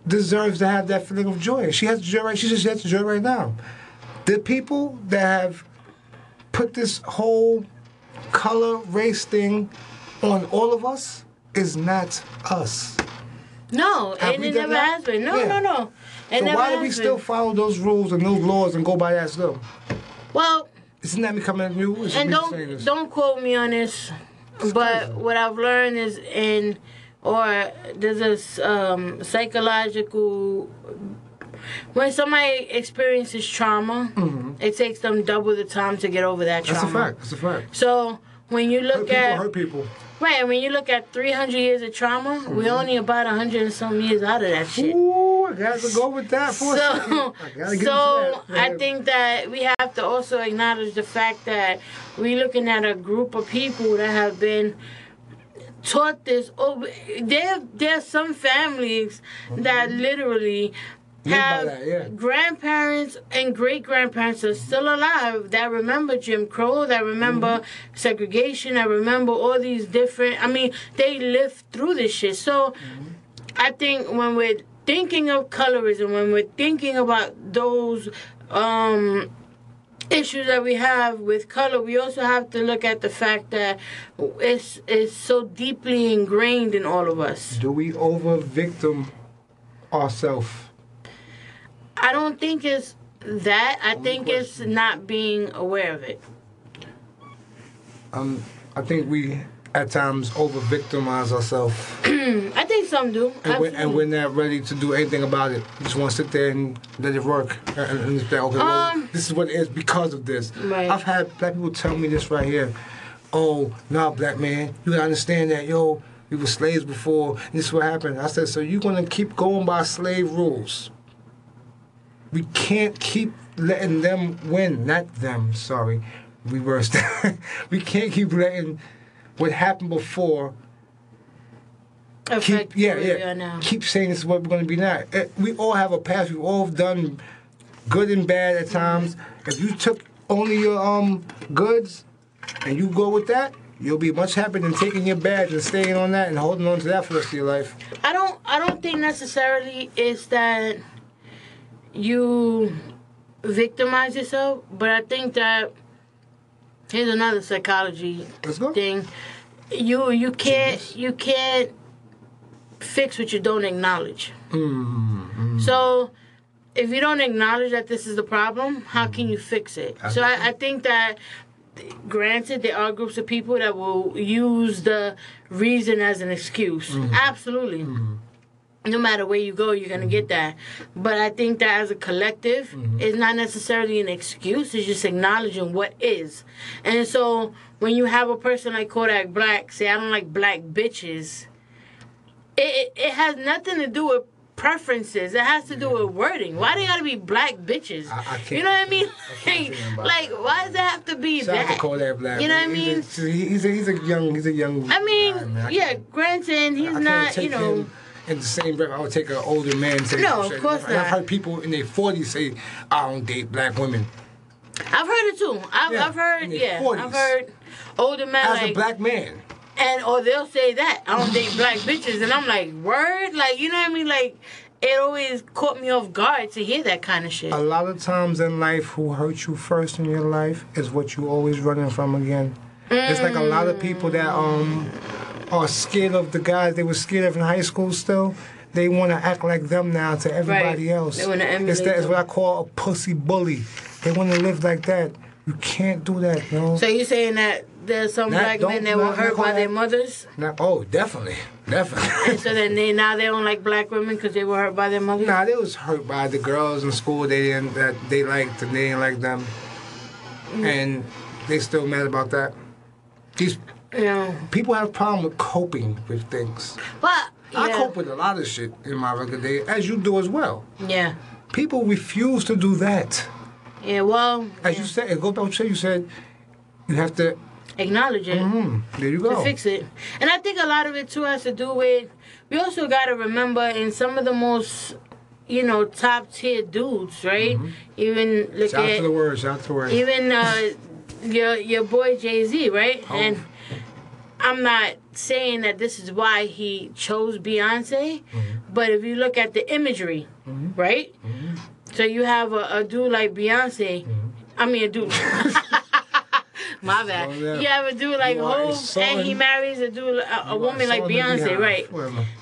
S1: deserves to have that feeling of joy. She has joy right. She just has joy right now. The people that have put this whole color race thing on all of us is not us.
S2: No,
S1: Have
S2: and it never
S1: that?
S2: has been. No,
S1: Yeah.
S2: no, no. It
S1: so
S2: never
S1: why do we
S2: been.
S1: still follow those rules and those laws and go by that still?
S2: Well,
S1: Isn't that becoming new? It's
S2: and don't don't quote me on this, but what I've learned is in or there's this um, psychological. When somebody experiences trauma, it takes them double the time to get over that
S1: Mm-hmm. That's
S2: trauma.
S1: a fact. That's a fact.
S2: So when you
S1: Hurt
S2: look
S1: people
S2: at
S1: hurt people.
S2: Right, when you look at 300 years of trauma, we're only about 100 and some years out of that shit.
S1: Ooh, I got to go with that for a second.
S2: So,
S1: I get
S2: so. I think that we have to also acknowledge the fact that we're looking at a group of people that have been taught this. Oh, there, there are some families that literally
S1: Mm-hmm. By
S2: have
S1: that, yeah.
S2: grandparents and great grandparents are still alive that remember Jim Crow, that remember
S1: Mm-hmm.
S2: segregation, that remember all these different. I mean, they lived through this shit. So,
S1: Mm-hmm.
S2: I think when we're thinking of colorism, when we're thinking about those um, issues that we have with color, we also have to look at the fact that it's it's so deeply ingrained in all of us.
S1: Do we over victim ourselves?
S2: I don't think it's that. I think it's not being aware of it.
S1: Um, I think we at times over victimize ourselves,
S2: I think some do.
S1: and, we're, and we're not ready to do anything about it. We just want to sit there and let it work. And, and just be like, okay, well,
S2: Um,
S1: this is what it is because of this.
S2: Right.
S1: I've had black people tell me this right here. Oh, nah, black man, you gotta understand that, yo, we were slaves before, and this is what happened. I said, so you're gonna keep going by slave rules. We can't keep letting them win, not them, sorry, reverse that. we can't keep letting what happened before
S2: Affect
S1: keep yeah yeah
S2: now.
S1: keep saying this is what we're going to be now. Eh, We all have a past. We've all done good and bad at times. If you took only your um goods and you go with that, you'll be much happier than taking your bad and staying on that and holding on to that for the rest of your life.
S2: I don't I don't think necessarily it's that you victimize yourself, but I think that here's another psychology thing. You you can't you can't fix what you don't acknowledge.
S1: Mm-hmm.
S2: So if you don't acknowledge that this is the problem, how can you fix it? So I, I think that granted there are groups of people that will use the reason as an excuse.
S1: Mm-hmm.
S2: Absolutely. No matter where you go, you're gonna get that. But I think that as a collective,
S1: Mm-hmm.
S2: it's not necessarily an excuse. It's just acknowledging what is. And so when you have a person like Kodak Black say, "I don't like black bitches," it, it, has nothing to do with preferences. It has to do with wording. Why they gotta be black bitches?
S1: I- I
S2: you know what I mean?
S1: can't
S2: Like, like why does it have to be
S1: Shout
S2: that?
S1: Kodak Black.
S2: You know what I mean?
S1: He's a, he's a, he's a young he's a young.
S2: I mean,
S1: guy. I
S2: yeah, granted, he's
S1: I can't
S2: you know.
S1: him in the same breath. I would take an older man. Say
S2: No, of course
S1: And I've heard people in their forties say, "I don't date black women."
S2: I've heard it too. I've,
S1: Yeah,
S2: I've heard, yeah,
S1: 40s.
S2: I've heard older men
S1: As
S2: like,
S1: a black man,
S2: and or they'll say that I don't date black bitches, and I'm like, word, like you know what I mean? Like it always caught me off guard to hear that kind of shit.
S1: a lot of times in life, who hurt you first in your life is what you always running from again. It's like a lot of people that um are scared of the guys they were scared of in high school. Still, they want to act like them now to everybody
S2: Right.
S1: else.
S2: They wanna
S1: It's
S2: emulate
S1: that is
S2: them.
S1: what I call a pussy bully. They want to live like that. You can't do that, no.
S2: So you saying that there's some
S1: Not-
S2: black men that were hurt by their mothers,
S1: Not, oh, definitely, definitely.
S2: and so then they now they don't like black women because they were hurt by their mothers.
S1: Nah, they was hurt by the girls in school they didn't that they liked and they didn't like them,
S2: Mm.
S1: and they still mad about that. These
S2: You know,
S1: people have a problem with coping with things.
S2: but
S1: I cope with a lot of shit in my regular day, as you do as well.
S2: yeah,
S1: People refuse to do that.
S2: yeah. Well,
S1: As
S2: yeah.
S1: you said, it goes back to what you said. You have to.
S2: acknowledge it.
S1: Mm, there you go.
S2: to
S1: go.
S2: fix it. And I think a lot of it too has to do with we also got to remember in some of the most you know top tier dudes, right? Even look
S1: Shout out
S2: at
S1: to the word. Shout out to the word.
S2: even uh, your your boy Jay Z, right?
S1: Oh.
S2: And I'm not saying that this is why he chose Beyonce, but if you look at the imagery, right? So you have a, a dude like Beyonce. I mean, a dude. My bad.
S1: Slow down.
S2: You have a dude like Hov, and he marries a dude, a, a woman like Beyonce, right?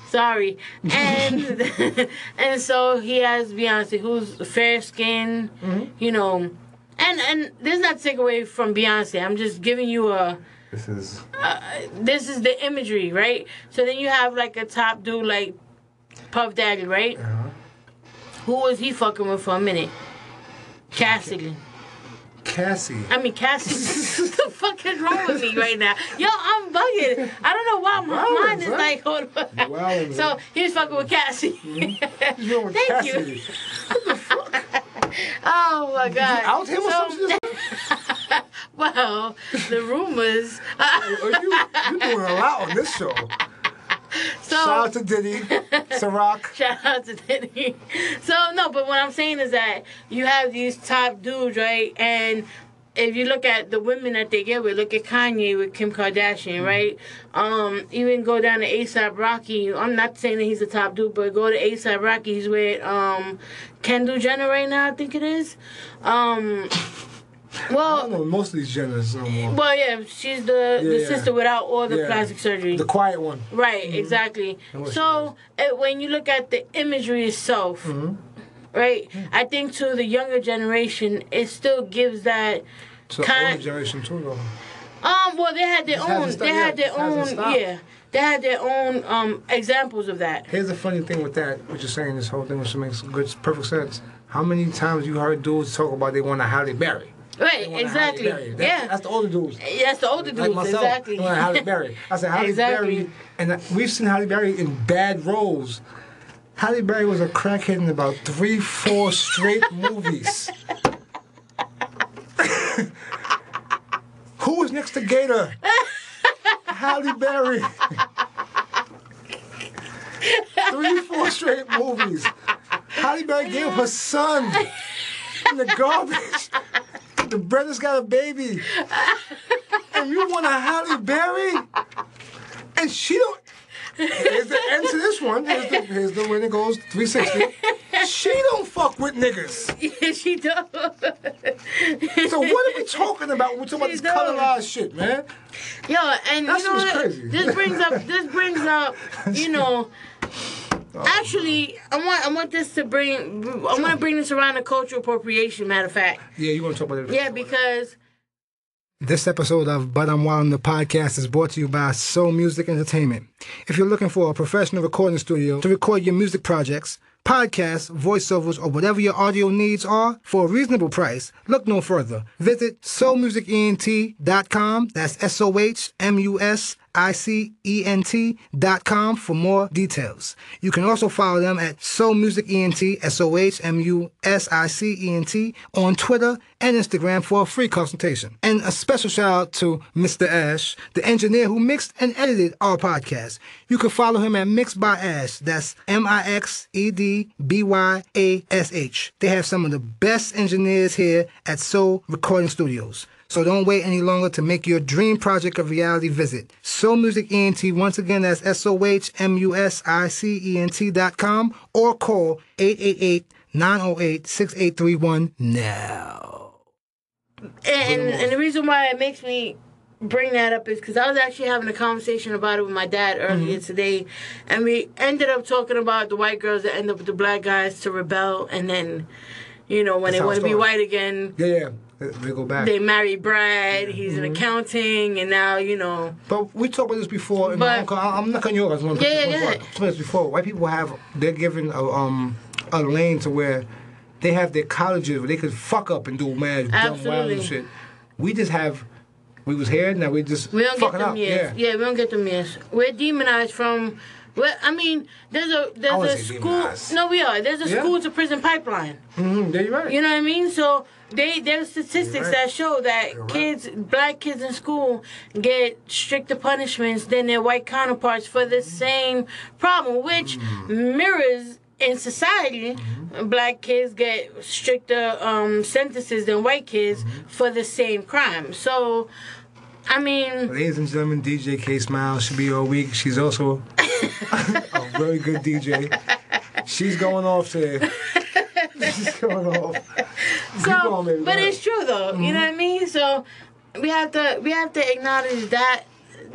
S2: Sorry. And and so he has Beyonce, who's fair skinned,
S1: Mm-hmm.
S2: you know. And and this is not take away from Beyonce. I'm just giving you a.
S1: This is.
S2: This is the imagery, right? So then you have like a top dude like Puff Daddy, right?
S1: Uh-huh.
S2: Who was he fucking with for a minute? Cassidy.
S3: Cassie.
S2: I mean, Cassie, what the fuck is wrong with me right now? Yo, I'm bugging. I don't know why my mind is like, hold on. So he was fucking with Cassie.
S3: Wrong with
S2: Thank you.
S3: Cassidy?
S2: Oh my god.
S3: Out him or something?
S2: Well, the rumors.
S3: You, you're doing a lot on this show.
S2: so
S3: Shout out to Diddy, Ciroc.
S2: Shout out to Diddy. So no, but what I'm saying is that you have these top dudes, right? And if you look at the women that they get with, look at Kanye with Kim Kardashian, right? Um, even go down to ASAP Rocky. I'm not saying that he's the top dude, but go to ASAP Rocky. He's with um, Kendall Jenner right now, I think it is. Um, well,
S3: don't know most of these genders no
S2: well, yeah, she's the the
S3: Yeah, yeah.
S2: sister without all the
S3: Yeah.
S2: plastic surgery.
S3: The quiet one.
S2: Right, exactly.
S3: And what
S2: So uh, when you look at the imagery itself,
S3: Mm-hmm.
S2: right, I think to the younger generation, it still gives that.
S3: So
S2: Kind-
S3: older generation too, though.
S2: Um, well, they had their
S3: Just
S2: own. They had their own. Yeah, they had their own um examples of that.
S3: Here's the funny thing with that, what you're saying, this whole thing, which makes good, perfect sense. How many times you heard dudes talk about they want a Halle Berry?
S2: Right,
S3: They want a
S2: exactly.
S3: That's,
S2: yeah,
S3: That's the older dudes.
S2: that's the older dudes.
S3: Like myself,
S2: exactly.
S3: want Halle Berry. I said Halle
S2: Exactly.
S3: Berry, and we've seen Halle Berry in bad roles. Halle Berry was a crackhead in about three, four straight movies. Who was next to Gator? Halle Berry. Three, four straight movies. Halle Berry gave up her son in the garbage. The brother's got a baby. And you want a Halle Berry? And she don't. Here's the end to this one. Here's the, here's the when it goes 360. She don't fuck with niggas.
S2: yeah, she does.
S3: So what are we talking about when we talk about
S2: She
S3: this
S2: don't.
S3: colorized shit, man?
S2: Yo, and
S3: That
S2: you know what?
S3: crazy.
S2: This brings up. This brings up. You know. Actually, I want I want this to bring I want to bring this around to cultural appropriation. Matter of fact,
S3: Yeah, you want to talk about it?
S2: yeah, because
S1: This episode of But I'm Wild the podcast is brought to you by Soh Music Entertainment. If you're looking for a professional recording studio to record your music projects, podcasts, voiceovers, or whatever your audio needs are for a reasonable price, look no further. Visit sohmusicent.com. That's S O H M U S I C E N T dot com for more details. You can also follow them at Soh Music ENT, S O H M U S I C E N T, on Twitter and Instagram for a free consultation. And a special shout out to Mr. Ash, the engineer who mixed and edited our podcast. You can follow him at Mixed by Ash. That's M I X E D B Y A S H. They have some of the best engineers here at Soh Recording Studios. So don't wait any longer to make your dream project a reality. Visit Soh Music ENT. Once again, that's S O H M U S I C E N T dot com or call 888 908 6831 now.
S2: and and the reason why it makes me bring that up is because I was actually having a conversation about it with my dad earlier
S3: Mm-hmm.
S2: today, and we ended up talking about the white girls that end up with the black guys to rebel, and then, you know, when
S3: That's
S2: they want to be white again,
S3: Yeah, yeah. They- go back.
S2: they marry Brad. He's
S3: Mm-hmm.
S2: in accounting, and now you know.
S3: But we talked about this before.
S2: But-
S3: I'm not cutting you off. I just want to
S2: Yeah, yeah, ahead.
S3: before. White people have they're given a um a lane to where they have their colleges where they could fuck up and do mad dumb wild shit. We just have we was here now we just
S2: We don't get them
S3: up.
S2: years.
S3: Yeah.
S2: Yeah. we don't get them years. We're demonized from. Well, I mean, there's a there's a school. No, we are. There's a
S3: Yeah.
S2: school to prison pipeline.
S3: Mm-hmm. Yeah, you're right.
S2: You know what I mean? So they there's statistics
S3: right.
S2: that show that
S3: right.
S2: kids, black kids in school, get stricter punishments than their white counterparts for the same problem, which
S3: Mm-hmm.
S2: mirrors in society. Black kids get stricter um, sentences than white kids
S3: Mm-hmm.
S2: for the same crime. So, I mean.
S3: Ladies and gentlemen, DJ K Smile should be all week. She's also a very good DJ. She's going off today. She's going off.
S2: So,
S3: on, baby.
S2: But it's true though. You know what I mean? So we have to we have to acknowledge that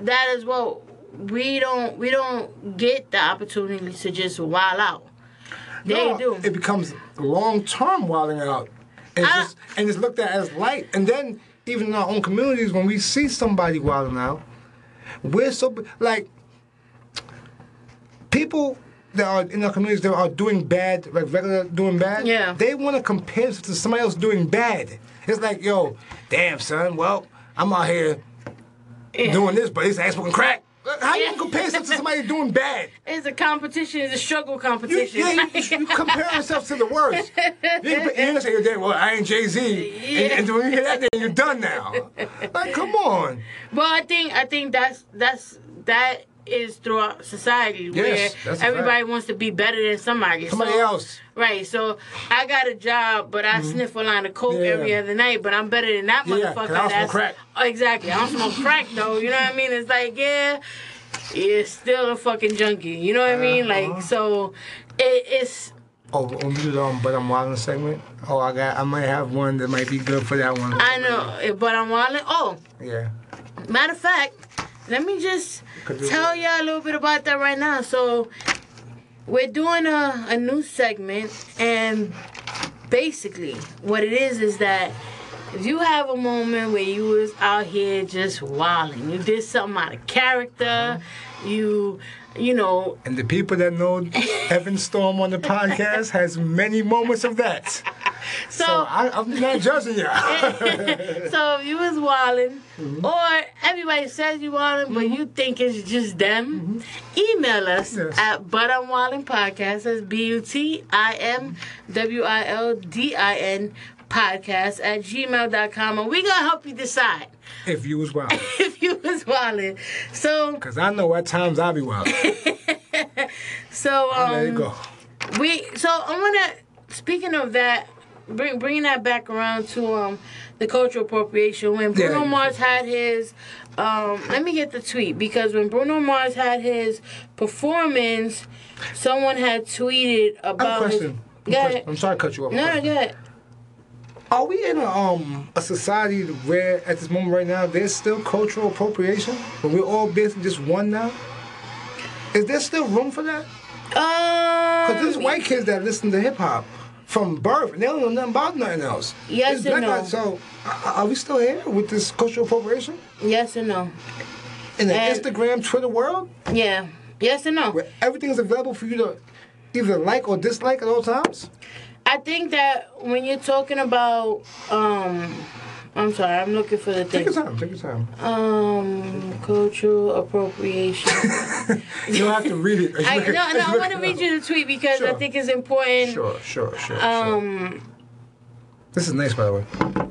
S2: that as well. We don't we don't get the opportunity to just wild out. They
S3: No,
S2: do.
S3: It becomes long term wilding out. And it's,
S2: I-
S3: just, and it's looked at as light. And then, even in our own communities, when we see somebody wilding out, we're so, like, people that are in our communities that are doing bad, like regular doing bad,
S2: Yeah.
S3: they want to compare to somebody else doing bad.
S1: It's like, yo, damn son, well, I'm out here
S2: Yeah.
S1: doing this, but it's ass smoking crack. How you
S2: Yeah.
S1: compare yourself to somebody doing bad?
S2: It's a competition. It's a struggle
S1: You,
S2: competition.
S1: yeah, you, you compare yourself to the worst. You can you say, damn, well, I ain't Jay Z, and, and when you hear that, then you're done now. Like, come on.
S2: Well, I think I think that's that's that is throughout society where
S1: Yes, a
S2: everybody
S1: fact.
S2: wants to be better than somebody.
S1: Somebody
S2: So-
S1: else.
S2: Right. So I got a job, but I sniff a line of coke
S1: Mm-hmm. Yeah.
S2: every other night. But I'm better than that
S1: Yeah,
S2: motherfucker.
S1: I
S2: that's
S1: crack.
S2: Oh, exactly. I don't smoke crack though. You know what I mean? It's like yeah, you're still a fucking junkie. You know what I mean?
S1: Uh-huh.
S2: Like so, it, it's
S1: Oh, when we do the um, but I'm wildin' segment. Oh, I got. I might have one that might be good for that one.
S2: I know, but I'm wilding. Oh,
S1: Yeah.
S2: Matter of fact, let me just tell y'all a little bit about that right now. So, we're doing a, a new segment, and basically, what it is is that if you have a moment where you was out here just wilding, you did something out of character, you, you know,
S1: And the people that know Evan Storm on the podcast has many moments of that.
S2: so.
S1: So I, I'm not judging you.
S2: so if you was wilding, mm-hmm. or everybody says you wilding, but you mm-hmm. think it's just them, mm-hmm. email us
S1: Yes.
S2: at But I'm Wilding Podcast. That's B U T I M W I L D I N podcast at gmail.com and we gonna help you decide
S1: if you was wild.
S2: if you was wilding. So
S1: Because I know at times I'll be wild.
S2: so um
S1: there you go.
S2: We so I want to speaking of that, bring bringing that back around to um the cultural appropriation when Bruno
S1: Yeah.
S2: Mars had his um let me get the tweet because when Bruno Mars had his performance, someone had tweeted
S1: I have a
S2: about his.
S1: question.
S2: Go
S1: Question. I'm sorry to cut you off.
S2: No, no, go ahead.
S1: Are we in a um a society where at this moment right now there's still cultural appropriation? When we're all basically just one now? Is there still room for that? Uh because
S2: Um,
S1: there's white kids that listen to hip hop from birth and they don't know nothing about nothing else.
S2: Yes
S1: It's
S2: and no.
S1: So are are we still here with this cultural appropriation?
S2: yes and no.
S1: In the
S2: And-
S1: Instagram, Twitter world,
S2: Yeah. Yes and no.
S1: where everything is available for you to either like or dislike at all times?
S2: I think that when you're talking about um I'm sorry, I'm looking for the thing.
S1: Take your time, take your time.
S2: Um, cultural appropriation.
S1: You don't have to read it.
S2: I, no, no, I want to read you the tweet because I think it's important.
S1: Sure, sure, sure. sure.
S2: Um,
S1: This is nice, by the way.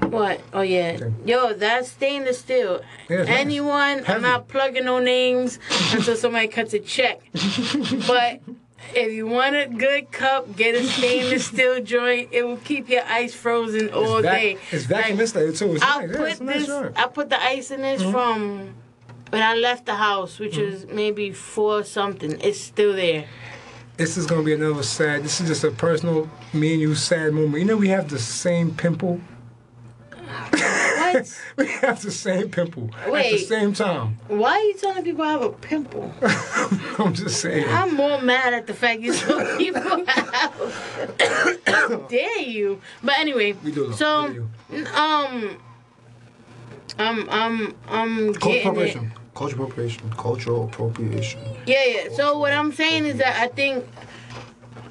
S2: what? Oh yeah,
S1: Okay.
S2: yo, that's stainless steel.
S1: Yeah, it's nice.
S2: Anyone? I'm not plugging no names until somebody cuts a check. but if you want a good cup, get a stainless steel joint. It will keep your ice frozen all
S1: it's vac-
S2: day.
S1: It's vacuum
S2: Like,
S1: insulated too. It's
S2: I'll
S1: nice. Yeah,
S2: put
S1: it's a nice
S2: this. I put the ice in this mm-hmm. from when I left the house, which mm-hmm. was maybe four something. It's still there.
S1: This is gonna be another sad. This is just a personal, me and you sad moment. You know we have the same pimple.
S2: What?
S1: We have the same pimple at the same time.
S2: Why are you telling people I have a pimple?
S1: I'm just saying.
S2: I'm more mad at the fact you tell people have. How dare you? But anyway,
S1: We do
S2: so um, I'm I'm I'm
S1: Cultural
S2: getting it.
S1: appropriation. Cultural appropriation. Cultural appropriation.
S2: Yeah, yeah. So what I'm saying is that I think.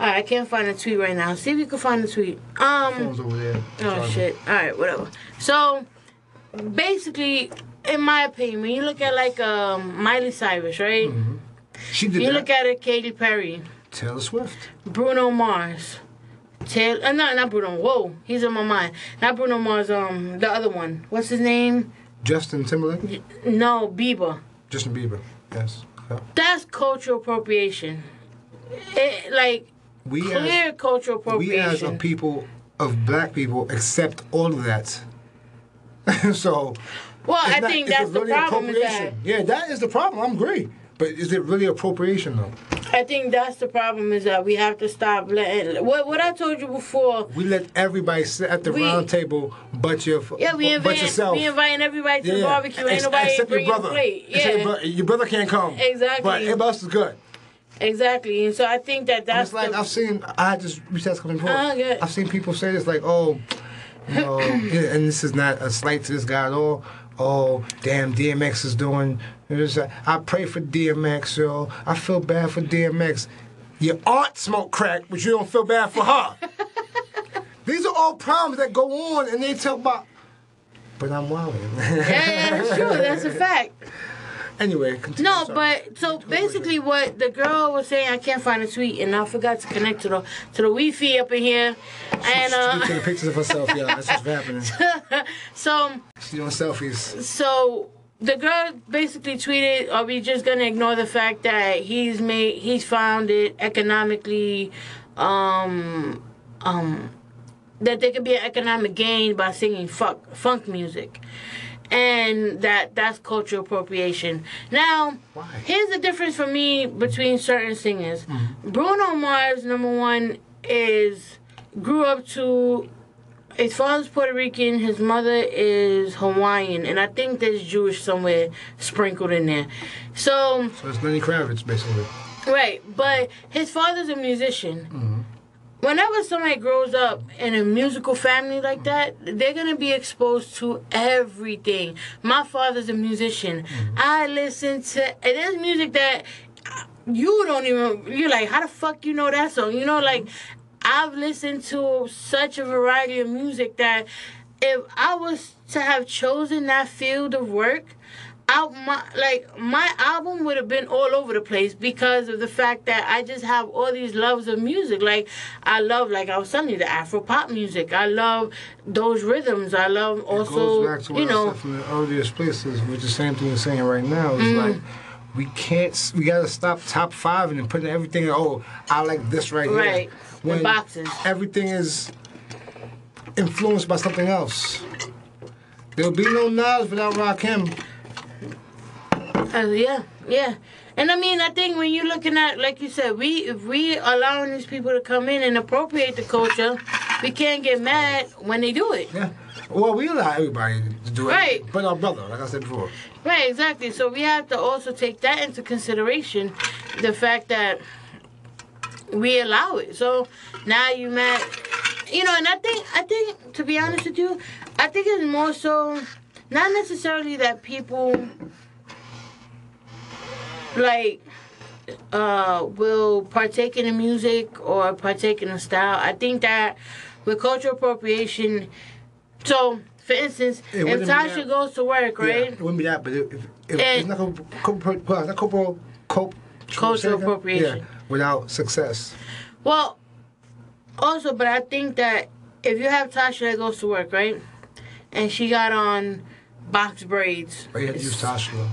S2: Alright, I can't find a tweet right now. See if you can find the tweet. Um.
S1: Phone's over there.
S2: Oh shit. All right, whatever. So basically, in my opinion, when you look at like um, Miley Cyrus, right?
S1: She did
S2: You
S1: that.
S2: look at it, Katy Perry,
S1: Taylor Swift.
S2: Bruno Mars, Taylor. Uh, no, not Bruno. Whoa, he's in my mind. Not Bruno Mars. Um, the other one. What's his name?
S1: Justin Timberlake.
S2: No, Bieber.
S1: Justin Bieber. Yes. Yeah.
S2: That's cultural appropriation. It, like
S1: We
S2: clear
S1: as
S2: cultural
S1: we as a people of black people accept all of that. so
S2: well, I
S1: not-
S2: think that's the
S1: really
S2: problem. Is that
S1: appropriation? Yeah, that is the problem. I'm agree. But is it really appropriation though?
S2: I think that's the problem. Is that we have to stop letting what what I told you before.
S1: We let everybody sit at the
S2: We-
S1: round table, but your
S2: Yeah, we invite
S1: yourself.
S2: we inviting everybody to the
S1: Yeah,
S2: barbecue. Ain't
S1: ex-
S2: nobody
S1: except your brother.
S2: plate.
S1: Except
S2: Yeah,
S1: your, bro- your brother can't come.
S2: Exactly.
S1: But everybody else is good.
S2: Exactly. And so I think that that's
S1: like
S2: the,
S1: I've seen. I just this research coming before.
S2: Uh, good.
S1: I've seen people say this like, oh, you know, and this is not a slight to this guy at all. Oh, damn, DMX is doing. this. I pray for DMX, yo. I feel bad for DMX. Your aunt smoked crack, but you don't feel bad for her. These are all problems that go on, and they talk about but I'm wilding.
S2: Yeah, yeah, that's true. That's a fact.
S1: Anyway, continue.
S2: No,
S1: Sorry.
S2: but so basically, what the girl was saying, I can't find a tweet, and I forgot to connect to the to the Wi-Fi up in here, and
S1: She's
S2: uh,
S1: taking pictures of herself, y'all. That's what's happening.
S2: so
S1: She's doing selfies.
S2: so the girl basically tweeted, "Are we just gonna ignore the fact that he's made he's found it economically, um, um, that there could be an economic gain by singing funk funk music." And that that's cultural appropriation. Now,
S1: Why?
S2: here's the difference for me between certain singers.
S1: Mm-hmm.
S2: Bruno Mars, number one, is grew up to his father's Puerto Rican, his mother is Hawaiian, and I think there's Jewish somewhere sprinkled in there. So,
S1: So it's Lenny Kravitz, basically.
S2: right, but his father's a musician. Whenever somebody grows up in a musical family like that, they're gonna be exposed to everything. My father's a musician. Mm-hmm. I listen to and there's music that you don't even you're like, how the fuck you know that song? You know, like I've listened to such a variety of music that if I was to have chosen that field of work, I my like my album would have been all over the place because of the fact that I just have all these loves of music. Like I love, like I was telling you, the Afro pop music. I love those rhythms. I love also,
S1: goes back to what
S2: you know,
S1: from the earliest places, which is the same thing you're saying right now. It's mm. like we can't. We gotta stop top five and putting everything. Oh, I like this right,
S2: right,
S1: here.
S2: the boxes.
S1: everything is influenced by something else. There'll be no Nas without Rakim.
S2: Uh, yeah, yeah. And I mean, I think when you're looking at, like you said, we if we allowing these people to come in and appropriate the culture, we can't get mad when they do it.
S1: Yeah. Well, we allow everybody to do it.
S2: Right.
S1: But our brother, like I said before.
S2: Right, exactly. So we have to also take that into consideration, the fact that we allow it. So now you mad, you know. And I think, I think, to be honest with you, I think it's more so not necessarily that people like uh will partake in the music or partake in the style. I think that with cultural appropriation, so for instance, if Tasha goes to work,
S1: Yeah,
S2: right?
S1: it wouldn't be that, but if, if, it's not gonna co- co- it's not cultural, cope,
S2: Cultural appropriation.
S1: Yeah, without success.
S2: Well, also, but I think that if you have Tasha that goes to work, right, and she got on box braids.
S1: But you have to use Tasha.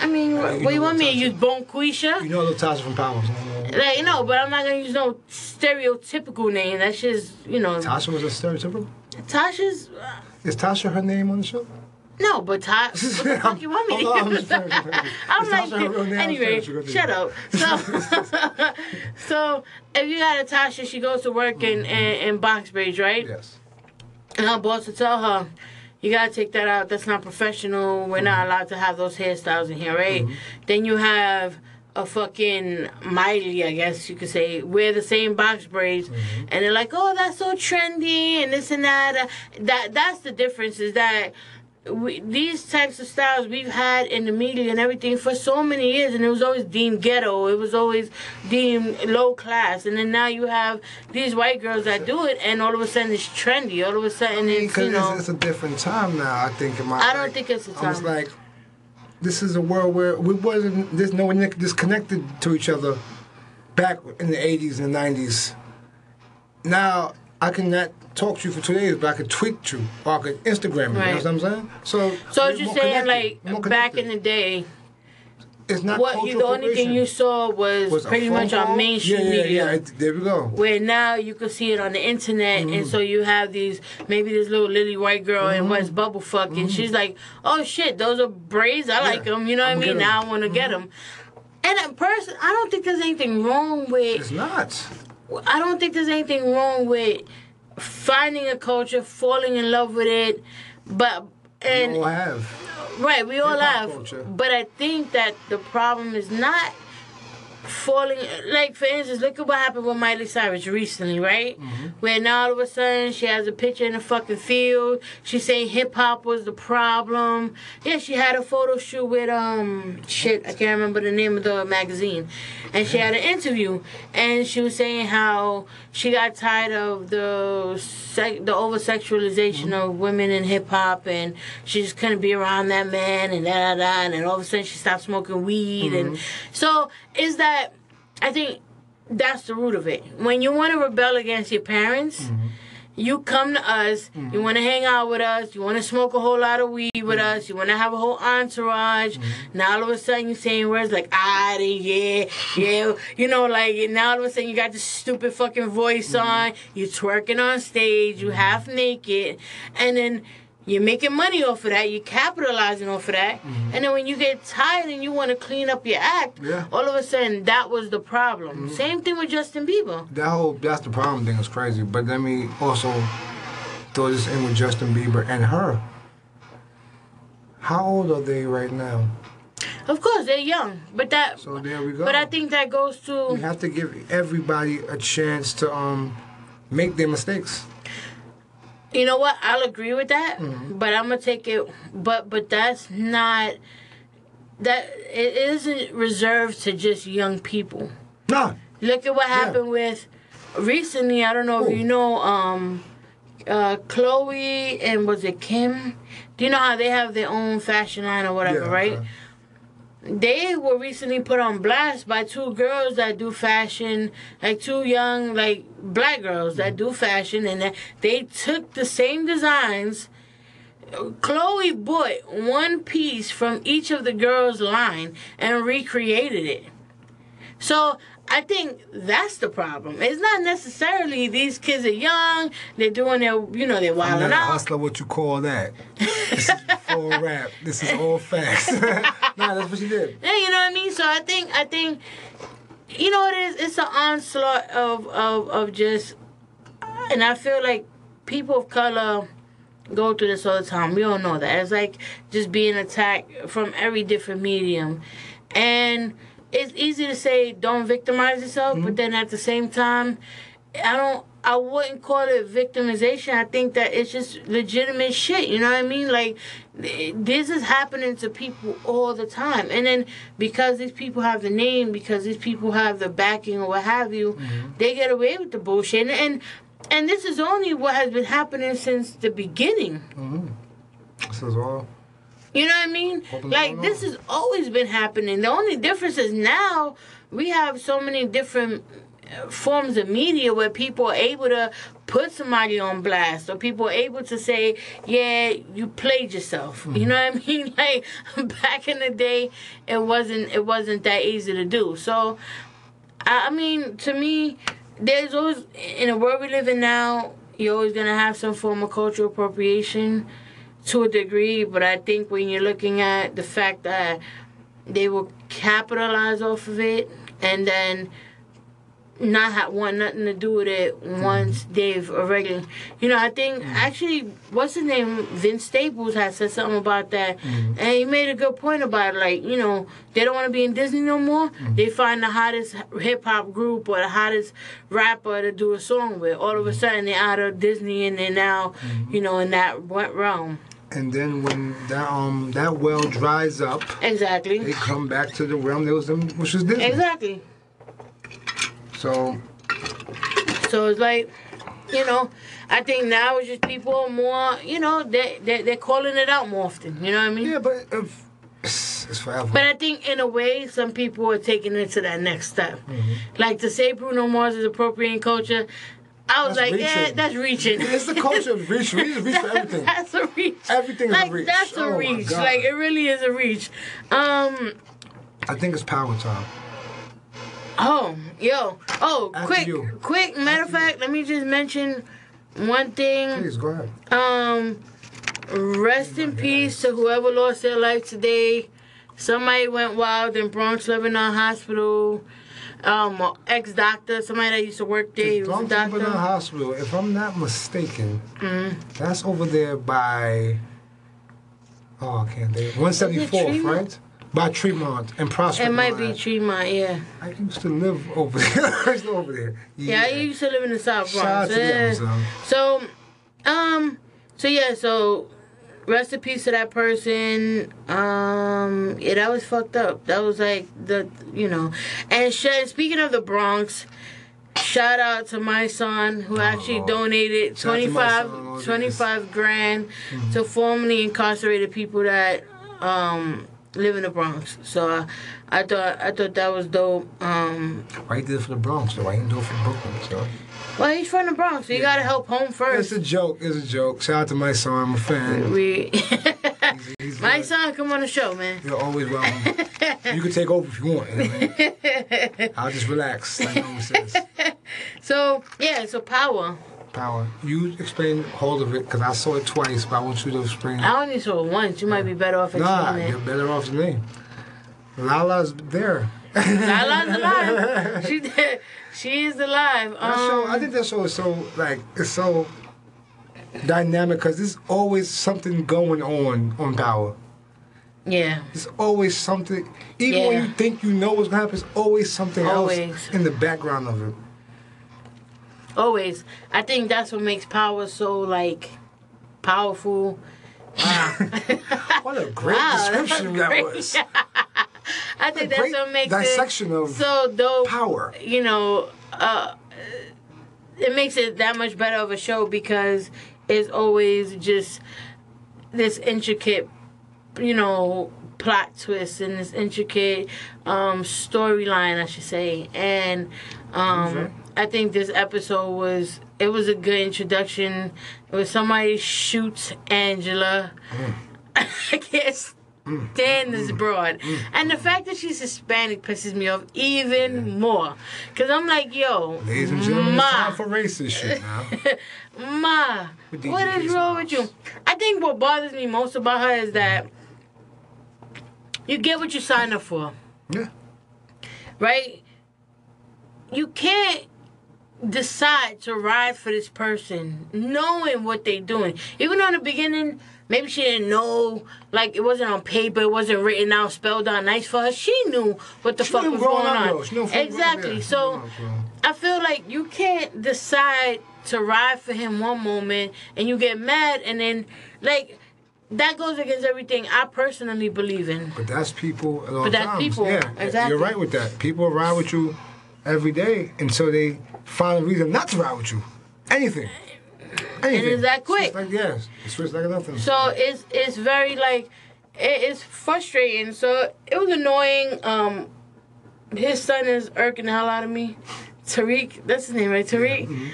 S2: I mean, what,
S1: you
S2: what you want me to use Bonquisha?
S1: You know little Tasha from Powers. you know.
S2: Like, no, but I'm not gonna use no stereotypical name. That's just, you know,
S1: Tasha was a stereotypical.
S2: Tasha's. Uh,
S1: Is Tasha her name on the show?
S2: no, but Ta- what the fuck you want me to
S1: I'm I'm just playing.
S2: I'm
S1: Is
S2: like,
S1: Tasha her real name?
S2: anyway, shut up. So, so if you got a Tasha, she goes to work in, in, in box braids, right?
S1: Yes.
S2: And her boss will tell her, you gotta take that out. That's not professional. We're not mm-hmm. allowed to have those hairstyles in here, right? Mm-hmm. Then you have a fucking Miley, I guess you could say, wear the same box braids, mm-hmm. and they're like, "Oh, that's so trendy," and this and that. That that's the difference. Is that we, these types of styles we've had in the media and everything for so many years, and it was always deemed ghetto. It was always deemed low class, and then now you have these white girls that do it, and all of a sudden it's trendy. All of a sudden it's you know.
S1: it's, it's a different time now. I think in my.
S2: I don't
S1: like,
S2: think it's a
S1: I was
S2: time.
S1: like, this is a world where we wasn't. There's no one disconnected to each other back in the 80s and the 90s. Now I can not talk to you for two days, but I could tweet you or I could Instagram you.
S2: Right.
S1: You know what I'm saying? So.
S2: so you're saying
S1: connected.
S2: like back in the day,
S1: it's not
S2: what you, the only thing you saw was,
S1: Was
S2: pretty much
S1: call?
S2: on mainstream
S1: yeah, yeah,
S2: media.
S1: Yeah, it- there we go.
S2: Where now you can see it on the internet,
S1: Mm-hmm.
S2: and so you have these maybe this little lily white girl in West Bubble Fuck, and she's like, "Oh shit, those are braids. I like
S1: Mm-hmm.
S2: Them. You know what I
S1: I'ma
S2: mean? Now I want to get them." And in person, I don't think there's anything wrong with.
S1: It's not.
S2: I don't think there's anything wrong with finding a culture, falling in love with it, but and
S1: we all have.
S2: Right, we all have.
S1: culture.
S2: But I think that the problem is not falling like for instance look at what happened with miley cyrus recently right where now all of a sudden she has a picture in the fucking field she's saying hip-hop was the problem yeah she had a photo shoot with um shit i can't remember the name of the magazine and she had an interview and she was saying how she got tired of the sec- the over sexualization of women in hip-hop and she just couldn't be around that man and da da da and then all of a sudden she stopped smoking weed and mm-hmm. so is that I think that's the root of it. When you want to rebel against your parents, mm-hmm. You come to us, you mm-hmm. want to hang out with us, you want to smoke a whole lot of weed with mm-hmm. us, you want to have a whole entourage. Mm-hmm. Now all of a sudden you're saying words like, ah, yeah, yeah. You know, like now all of a sudden you got this stupid fucking voice on, you're twerking on stage, you half naked, and then you're making money off of that. You're capitalizing off of that. And then when you get tired and you want to clean up your act,
S3: Yeah.
S2: all of a sudden that was the problem. Same thing with Justin Bieber.
S3: That whole that's the problem thing is crazy. But let me also throw this in with Justin Bieber and her. How old are they right now?
S2: Of course, they're young, but that.
S3: So there we go.
S2: But I think that goes
S3: you
S2: to
S3: have to give everybody a chance to um make their mistakes.
S2: You know what I'll agree with that,
S3: Mm-hmm.
S2: but I'm gonna take it. But but that's not that it isn't reserved to just young people.
S3: Nah.
S2: Look at what happened with recently. I don't know if you know, um, uh, Chloe and was it Kim? Do you know how they have their own fashion line or whatever,
S3: Yeah,
S2: right? They were recently put on blast by two girls that do fashion, like two young like black girls that do fashion, and they took the same designs. Chloe bought one piece from each of the girls' line and recreated it. So I think that's the problem. It's not necessarily these kids are young, they're doing their, you know, they're wilding I'm
S3: not a
S2: out.
S3: hustler, what you call that? This is full rap. This is all facts. nah, that's what she did.
S2: Yeah, you know what I mean. So I think I think you know what it is. It's an onslaught of of of just, and I feel like people of color go through this all the time. We all know that. It's like just being attacked from every different medium, and it's easy to say don't victimize yourself, but mm-hmm. then at the same time, I don't. I wouldn't call it victimization. I think that it's just legitimate shit. You know what I mean? Like, this is happening to people all the time. And then because these people have the name, because these people have the backing or what have you, mm-hmm. they get away with the bullshit. And, and and this is only what has been happening since the beginning. Mm-hmm.
S3: This is all.
S2: You know what I mean? Like this has always been happening. The only difference is now we have so many different uh, forms of media where people are able to put somebody on blast or people are able to say, "Yeah, you played yourself." You know what I mean? Like back in the day, it wasn't it wasn't that easy to do. So, I I mean, to me, there's always in the world we live in now. You're always gonna have some form of cultural appropriation to a degree, but I think when you're looking at the fact that they will capitalize off of it and then not have want nothing to do with it once they've already you know I think mm. actually what's his name? Vince Staples has said something about that. Mm-hmm. And he made a good point about it like you know they don't want to be in Disney no more. Mm-hmm. They find the hottest hip hop group or the hottest rapper to do a song with. All of a mm-hmm. sudden they're out of Disney and they're now you know in that realm
S3: And then when that um that well dries up,
S2: exactly
S3: they come back to the realm that was them, which was Disney.
S2: exactly
S3: So
S2: So it's like, you know, I think now it's just people are more, you know, they, they, they're calling it out more often. You know what I mean?
S3: yeah, but if, it's, it's forever.
S2: But I think in a way, some people are taking it to that next step.
S3: Mm-hmm.
S2: Like to say Bruno Mars is appropriating culture, I was
S3: That's
S2: like, yeah, that's reaching.
S3: it's the culture of reach. We just reach for everything.
S2: that's a reach.
S3: Everything is a
S2: like,
S3: reach.
S2: That's a
S3: Oh
S2: reach. Like it really is a reach. Um.
S3: I think it's power time.
S2: Oh, yo. Oh,
S3: After
S2: quick,
S3: you.
S2: quick. Matter of fact, let me just mention one thing.
S3: Please go ahead.
S2: Um, rest in peace to whoever lost their life today. Somebody went wild in Bronx Lebanon Hospital. Um, ex doctor, somebody that used to work there. He was a
S3: Bronx Lebanon. Hospital, if I'm not mistaken,
S2: Mm-hmm.
S3: that's over there by. Oh, I can't think. 174th, right?
S1: by Tremont and Prospect.
S2: It might
S1: Line.
S2: be Tremont, yeah.
S1: I used to live over there. I used to over there.
S2: Yeah, I used to live in the South
S1: Shout out
S2: Bronx.
S1: to them,
S2: Yeah. So, um, so yeah, so rest in peace to that person. Um, yeah, that was fucked up. That was like the, you know, and sh- speaking of the Bronx, shout out to my son who actually donated
S1: Shout out to my
S2: 25,
S1: son, all this.
S2: 25 grand to formerly incarcerated people that um live in the Bronx. So uh, I thought I thought that was dope. Um,
S1: did it for the Bronx, though? Why he didn't do it for Brooklyn, so.
S2: Well, he's from the Bronx, so you gotta help home first.
S1: It's a joke. It's a joke. Shout out to my son. I'm a fan.
S2: We,
S1: He's, he's
S2: my
S1: good.
S2: son, come on the show, man.
S1: You're always welcome. you can take over if you want. You know I mean? I'll just relax. Like says.
S2: So yeah, so power.
S1: Power. You explain all of it because I saw it twice, but I want you to explain.
S2: I only saw it once. You might be better off
S1: Nah,
S2: explaining
S1: you're better off than me. Lala's there.
S2: Lala's alive. She did. She is alive.
S1: That show, I
S2: Um,
S1: think that show is so like it's so dynamic because there's always something going on on Power.
S2: yeah.
S1: There's always something, even when you think you know what's gonna happen, there's always something
S2: Always.
S1: else in the background of it.
S2: Always. I think that's what makes power so like powerful. Wow.
S1: What a great
S2: Wow,
S1: description that was.
S2: I think that's what makes
S1: dissection
S2: it
S1: of
S2: so dope.
S1: Power.
S2: you know, uh, it makes it that much better of a show because it's always just this intricate, you know, plot twist and this intricate um, storyline, I should say. And um. I think this episode was it was a good introduction. It was somebody shoots Angela. I can't stand this broad. And the fact that she's Hispanic pisses me off even more. Because I'm like, yo,
S1: Ladies and gentlemen, it's
S2: ma,
S1: time for racist shit now.
S2: ma, what
S1: DJ
S2: wrong with you? I think what bothers me most about her is that you get what you sign up for,
S1: Yeah.
S2: right? You can't decide to ride for this person knowing what they're doing. Even on the beginning, maybe she didn't know, like it wasn't on paper, it wasn't written out, spelled out nice for her. She knew what the
S1: She
S2: fuck was going on.
S1: She knew up,
S2: exactly. So
S1: so.
S2: I feel like you can't decide to ride for him one moment and you get mad and then like that goes against everything I personally believe in.
S1: But that's people
S2: But that's
S1: times.
S2: people,
S1: Yeah,
S2: exactly.
S1: you're right with that. People ride with you every day until they find a reason not to ride with you. Anything. Anything.
S2: it's that quick.
S1: like yes, it's just like nothing.
S2: So it's it's very like it's frustrating. So it was annoying. Um, his son is irking the hell out of me. Tariq, that's his name, right? Tariq.
S1: Mm-hmm.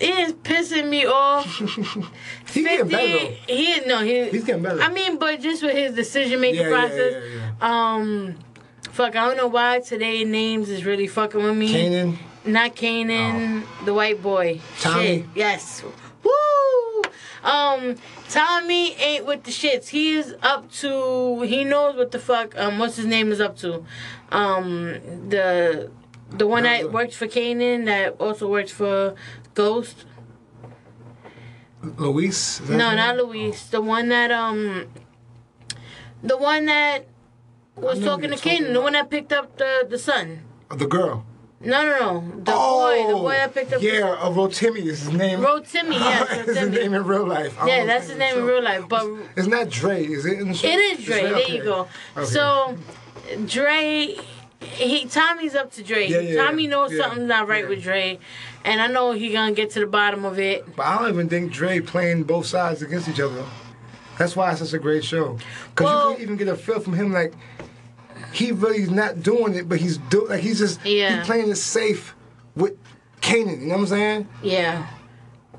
S2: He is pissing me off.
S1: He's getting better though.
S2: He is no, he,
S1: He's getting better.
S2: I mean, but just with his decision making
S1: Yeah, yeah,
S2: process.
S1: yeah,
S2: Um, fuck, I don't know why today names is really fucking with me.
S1: Kanan,
S2: Not Kanan, the white boy.
S1: Tommy?
S2: Shit. Yes. Woo! Um, Tommy ain't with the shits. He is up to. He knows what the fuck. Um, what's his name is up to. Um, the the one that works for Kanan that also works for Ghost.
S1: Luis.
S2: No, not? Luis. The one that um, the one that was talking to Kanan. The one that picked up the the son.
S1: The girl.
S2: No, no, no. The boy. The boy I picked up.
S1: Oh, Yeah, uh, Rotimi is his name.
S2: Rotimi, yes,
S1: Is his name in real life. I
S2: Yeah, that's his name in real life. But
S1: It's not Dre, is it? In the show?
S2: it is Dre. There
S1: Okay.
S2: you go.
S1: Okay.
S2: So Dre, he Tommy's up to Dre.
S1: Yeah, yeah,
S2: Tommy knows
S1: yeah,
S2: something's not right with Dre, and I know he gonna get to the bottom of it.
S1: But I don't even think Dre playing both sides against each other. That's why it's such a great show. Because
S2: Well-
S1: you can even get a feel from him like he really is not doing it, but he's do like he's just
S2: Yeah.
S1: he's playing it safe with Kanan. You know what I'm saying?
S2: Yeah.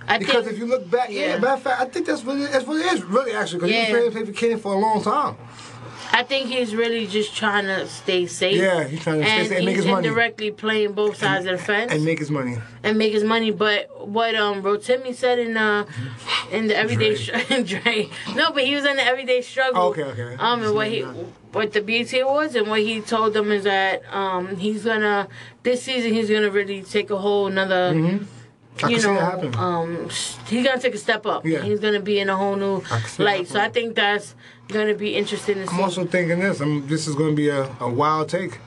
S2: I
S1: Because
S2: think
S1: if you look back, yeah,
S2: yeah.
S1: matter of fact, I think that's what it, that's what it is, really, actually. Because
S2: Yeah.
S1: he's been playing for Kanan for a long time.
S2: I think he's really just trying to stay safe.
S1: Yeah, he's trying to stay
S2: and
S1: safe and make his money.
S2: indirectly playing both sides of the fence
S1: And make his money.
S2: and make his money. But what um Rotimi said in uh in the everyday
S1: Dre.
S2: No, but he was in the everyday struggle.
S1: Okay, okay.
S2: Um, and what he what the BT was and what he told them is that um he's gonna this season he's gonna really take a whole another
S1: Mm-hmm.
S2: You know, um, he's gonna take a step up.
S1: Yeah.
S2: He's gonna be in a whole new
S1: I can see that
S2: light. So I think that's gonna be interesting to see.
S1: I'm also thinking this. I'm, this is going to be a, a wild take.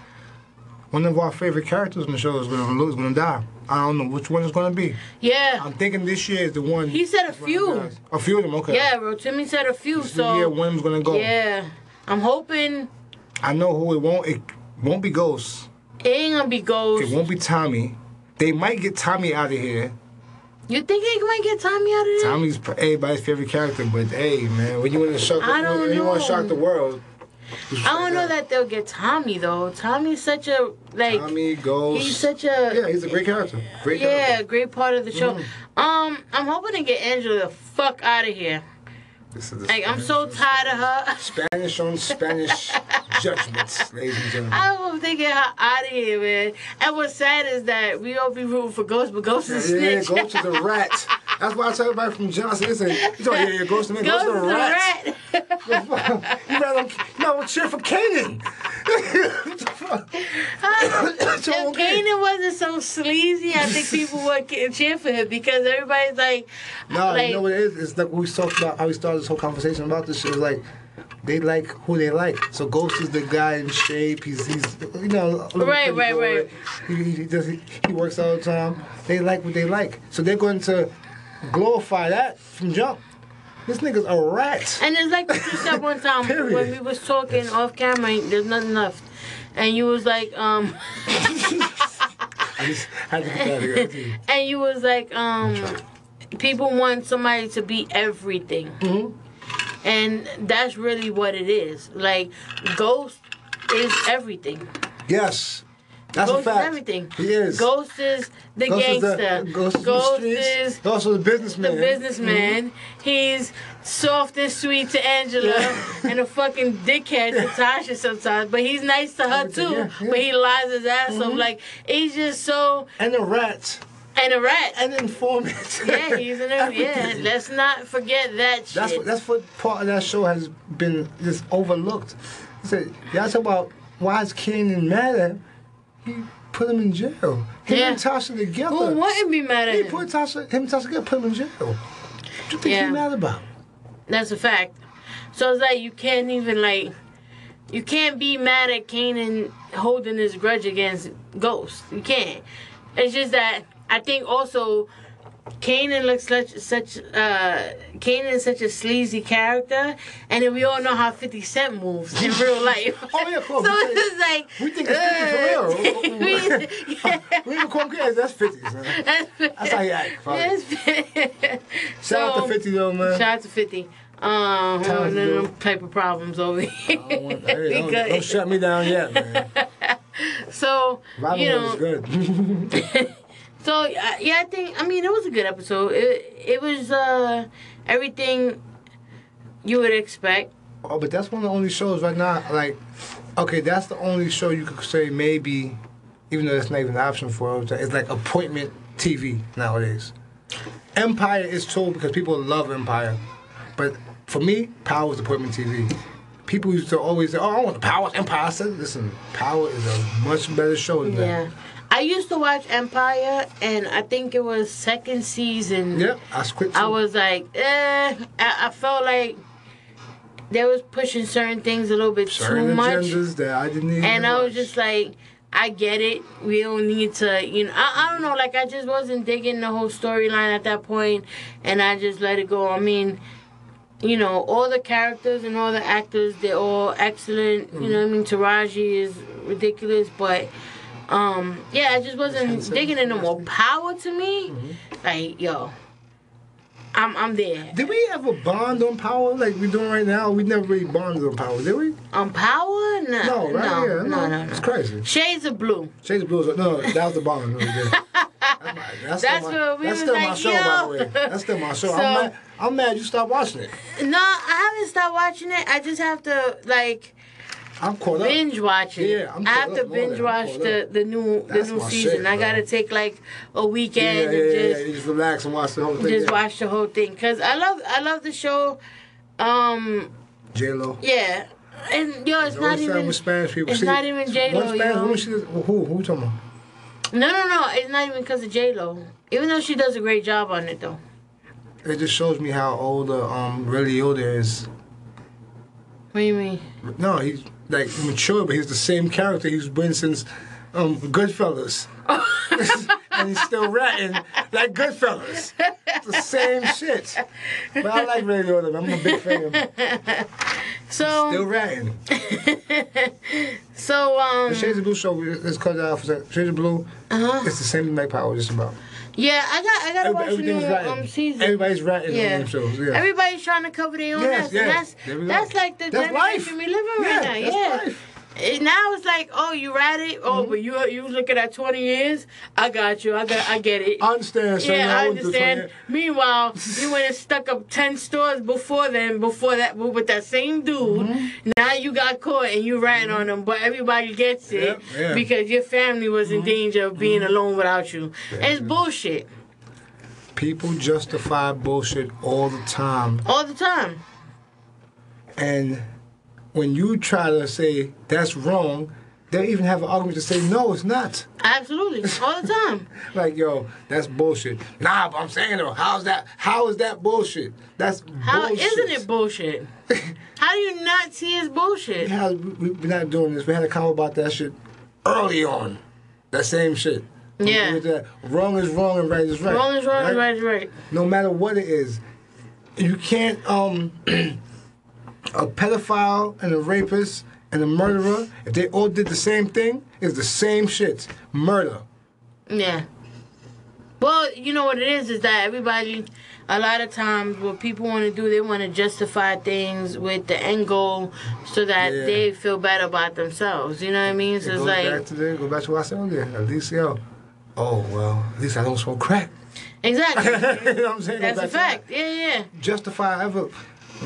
S1: One of our favorite characters in the show is going to is going to die. I don't know which one it's going to be.
S2: yeah,
S1: I'm thinking this year is the one.
S2: he said a few.
S1: A few of them. Okay.
S2: Yeah, bro. Timmy said a few.
S1: This
S2: So
S1: year one of them's going to go.
S2: yeah, I'm hoping
S1: I know who it won't. It won't be Ghost.
S2: it ain't gonna be Ghost.
S1: It won't be Tommy. They might get Tommy out of here.
S2: You think they might get Tommy out of there?
S1: Tommy's everybody's favorite character, but hey, man, when you want to shock,
S2: I don't
S1: when you want to shock the world,
S2: I don't know that they'll get Tommy though. Tommy's such a like.
S1: Tommy Ghost.
S2: He's such a
S1: yeah, he's a great character. Great
S2: yeah,
S1: character.
S2: great part of the show.
S1: Mm-hmm.
S2: Um, I'm hoping to get Angela the fuck out of here.
S1: This is the
S2: Like I'm so tired of her.
S1: Spanish on Spanish judgments, ladies and gentlemen.
S2: I hope they get her out of here, man. And what's sad is that we all be rooting for Ghost, but Ghost is a
S1: Yeah, yeah,
S2: snitch.
S1: go to the rat. That's why I tell everybody from Johnson. Listen, you talk, yeah, yeah, the man,
S2: Ghost
S1: to
S2: is a
S1: rat.
S2: rat.
S1: you rather, no, cheer for the fuck? It's
S2: if
S1: okay.
S2: Kanan wasn't so sleazy, I think people would cheer for him because everybody's like,
S1: No,
S2: like
S1: you know what it is? It's like we talked about how we started this whole conversation about this shit. It's like they like who they like. So Ghost is the guy in shape. He's he's you know
S2: Right, right, right.
S1: He, he, does he, he works all the time. They like what they like. So they're going to glorify that from jump. This nigga's a rat.
S2: And it's like what you said one time when we was talking off camera. There's nothing left, and you was like, um,
S1: I just had to get that
S2: and you was like, um, people want somebody to be everything,
S1: Mm-hmm.
S2: and that's really what it is. Like, Ghost is everything.
S1: Yes. That's
S2: Ghost
S1: a fact.
S2: is everything.
S1: He is.
S2: Ghost is the
S1: Ghost is
S2: gangster.
S1: the, Ghost is,
S2: Ghost
S1: the streets.
S2: is
S1: also the
S2: the
S1: businessman.
S2: businessman. He's soft and sweet to Angela and a fucking dickhead to Tasha sometimes. But he's nice to her too.
S1: Yeah, yeah. Mm-hmm.
S2: But he lies his ass off. Like he's just so
S1: And the rat.
S2: And a rat.
S1: And an informant.
S2: yeah, he's an yeah. Let's not forget that shit.
S1: That's what, that's what part of that show has been just overlooked. He said, y'all talk about why is Kanan mad at him? He put him in jail. Him
S2: Yeah.
S1: and Tasha together.
S2: Who wouldn't be mad at
S1: He
S2: him?
S1: put Tasha, him and Tasha together, put him in jail. What do you think
S2: Yeah.
S1: he mad about?
S2: That's a fact. So it's like you can't even like you can't be mad at Kanan holding his grudge against Ghost. You can't. It's just that I think also Kanan looks such such uh Kanan is such a sleazy character and then we all know how 50 Cent moves in real life.
S1: Oh, yeah, course.
S2: so
S1: We
S2: it's like
S1: We think it's 50 for real.
S2: we, yeah,
S1: We even call him that's 50, son. That's how he act.
S2: Yes.
S1: Shout out to 50 though, man.
S2: Shout out to 50. Um,
S1: Tell us,
S2: one of them type of problems over here.
S1: I don't want- hey, don't, don't shut me down yet, man.
S2: so,
S1: Robin
S2: you know,
S1: is good.
S2: So uh, yeah, I think I mean it was a good episode. It it was uh everything you would expect.
S1: Oh, but that's one of the only shows right now. Like, okay, that's the only show you could say maybe, even though that's not even an option for it. It's like appointment TV nowadays. Empire is told because people love Empire, but for me, Power is appointment TV. People used to always say, "Oh, I want the Power Empire." I said, "Listen, Power is a much better show than
S2: Yeah.
S1: that."
S2: I used to watch Empire, and I think it was second season.
S1: Yep, I quit.
S2: I was like, eh. I, I felt like they was pushing certain things a little bit
S1: certain
S2: too much.
S1: agendas that I didn't even.
S2: And I was just like, I get it. We don't need to, you know. I, I don't know. Like I just wasn't digging the whole storyline at that point, and I just let it go. I mean, you know, all the characters and all the actors, they're all excellent. You know, what I mean, Taraji is ridiculous, but. Um, yeah, I just wasn't digging in no more power to me.
S1: Mm-hmm.
S2: Like, yo, I'm I'm there.
S1: Did we ever bond on Power like we're doing right now? We never really bonded on Power, did we?
S2: On power? No,
S1: No, right?
S2: no,
S1: yeah,
S2: no, no,
S1: It's
S2: no.
S1: crazy.
S2: Shades of blue.
S1: Shades of Blue is no, that was the bond. That's, my, that's,
S2: That's
S1: still, my,
S2: we
S1: that's still my
S2: like,
S1: show, by the way. That's still my show.
S2: So-
S1: I'm, mad, I'm mad you stopped watching it.
S2: No, I haven't stopped watching it. I just have to like
S1: I'm caught up.
S2: binge watching.
S1: Yeah, I'm
S2: I have to binge watch the the new
S1: That's
S2: the new season.
S1: shit,
S2: I gotta take like a weekend
S1: yeah,
S2: and
S1: yeah,
S2: just
S1: yeah. Just relax and watch the whole thing.
S2: just watch the whole thing because I love I love the show. Um,
S1: J Lo.
S2: yeah, and yo, it's not even
S1: with Spanish people.
S2: it's
S1: See,
S2: not even J-Lo,
S1: Spanish
S2: yo.
S1: who, who talking about?
S2: No, no, no. It's not even because of J Lo. Even though she does a great job on it, though.
S1: It just shows me how old uh, um Ray Liotta is.
S2: What do you mean?
S1: No, he's like mature, but he's the same character he's been since um Goodfellas. and he's still ratting like Goodfellas. It's the same shit. But I like Ray Liotta. I'm a big fan of him.
S2: So,
S1: Still ratting.
S2: so um,
S1: The Shades of Blue show, let's cut off. for. Shades of Blue,
S2: uh-huh.
S1: it's the same as Mike Power, just about.
S2: Yeah, I got, I gotta
S1: Everybody,
S2: watch new um season.
S1: Everybody's ratting
S2: Yeah.
S1: on them shows. Yeah.
S2: Everybody's trying to cover their own
S1: Yes,
S2: ass.
S1: yes.
S2: And that's that's like the
S1: That's life.
S2: we live in
S1: Yeah,
S2: right now. yeah.
S1: life.
S2: And now it's like, oh, you rat it. Oh,
S1: Mm-hmm.
S2: but you you looking at twenty years. I got you. I got. I get it.
S1: I understand, son.
S2: yeah, I understand. Meanwhile, you went and stuck up ten stores before then, before that, with that same dude.
S1: Mm-hmm.
S2: Now you got caught and you ratting on them, but everybody gets it
S1: Yep, yeah. Mm-hmm.
S2: because your family was in danger of being alone without you. And it's bullshit
S1: People justify bullshit all the time.
S2: all the time.
S1: And when you try to say that's wrong, they even have an argument to say, no, it's not.
S2: Absolutely, all the time.
S1: Like, yo, that's bullshit. Nah, but I'm saying though, how's that? How is that bullshit? That's
S2: How
S1: bullshit.
S2: not it bullshit? How do you not see it's bullshit?
S1: We we're not doing this. We had a comment about that shit early on. That same shit.
S2: Yeah.
S1: Wrong is wrong and right is right.
S2: Wrong is wrong, and right is right.
S1: No matter what it is, you can't um a pedophile and a rapist and a murderer. If they all did the same thing, it's the same shit. Murder.
S2: Yeah. Well, you know what it is is that everybody, a lot of times, what people want to do, they want to justify things with the end goal so that
S1: Yeah.
S2: they feel better about themselves. You know what I mean? So
S1: It
S2: it's
S1: goes back
S2: like
S1: to the, go back to what I said earlier. At least yo, oh well, at least I don't smoke crack.
S2: exactly.
S1: you know what I'm saying?
S2: That's a
S1: back to that.
S2: fact. Yeah, yeah.
S1: Justify ever.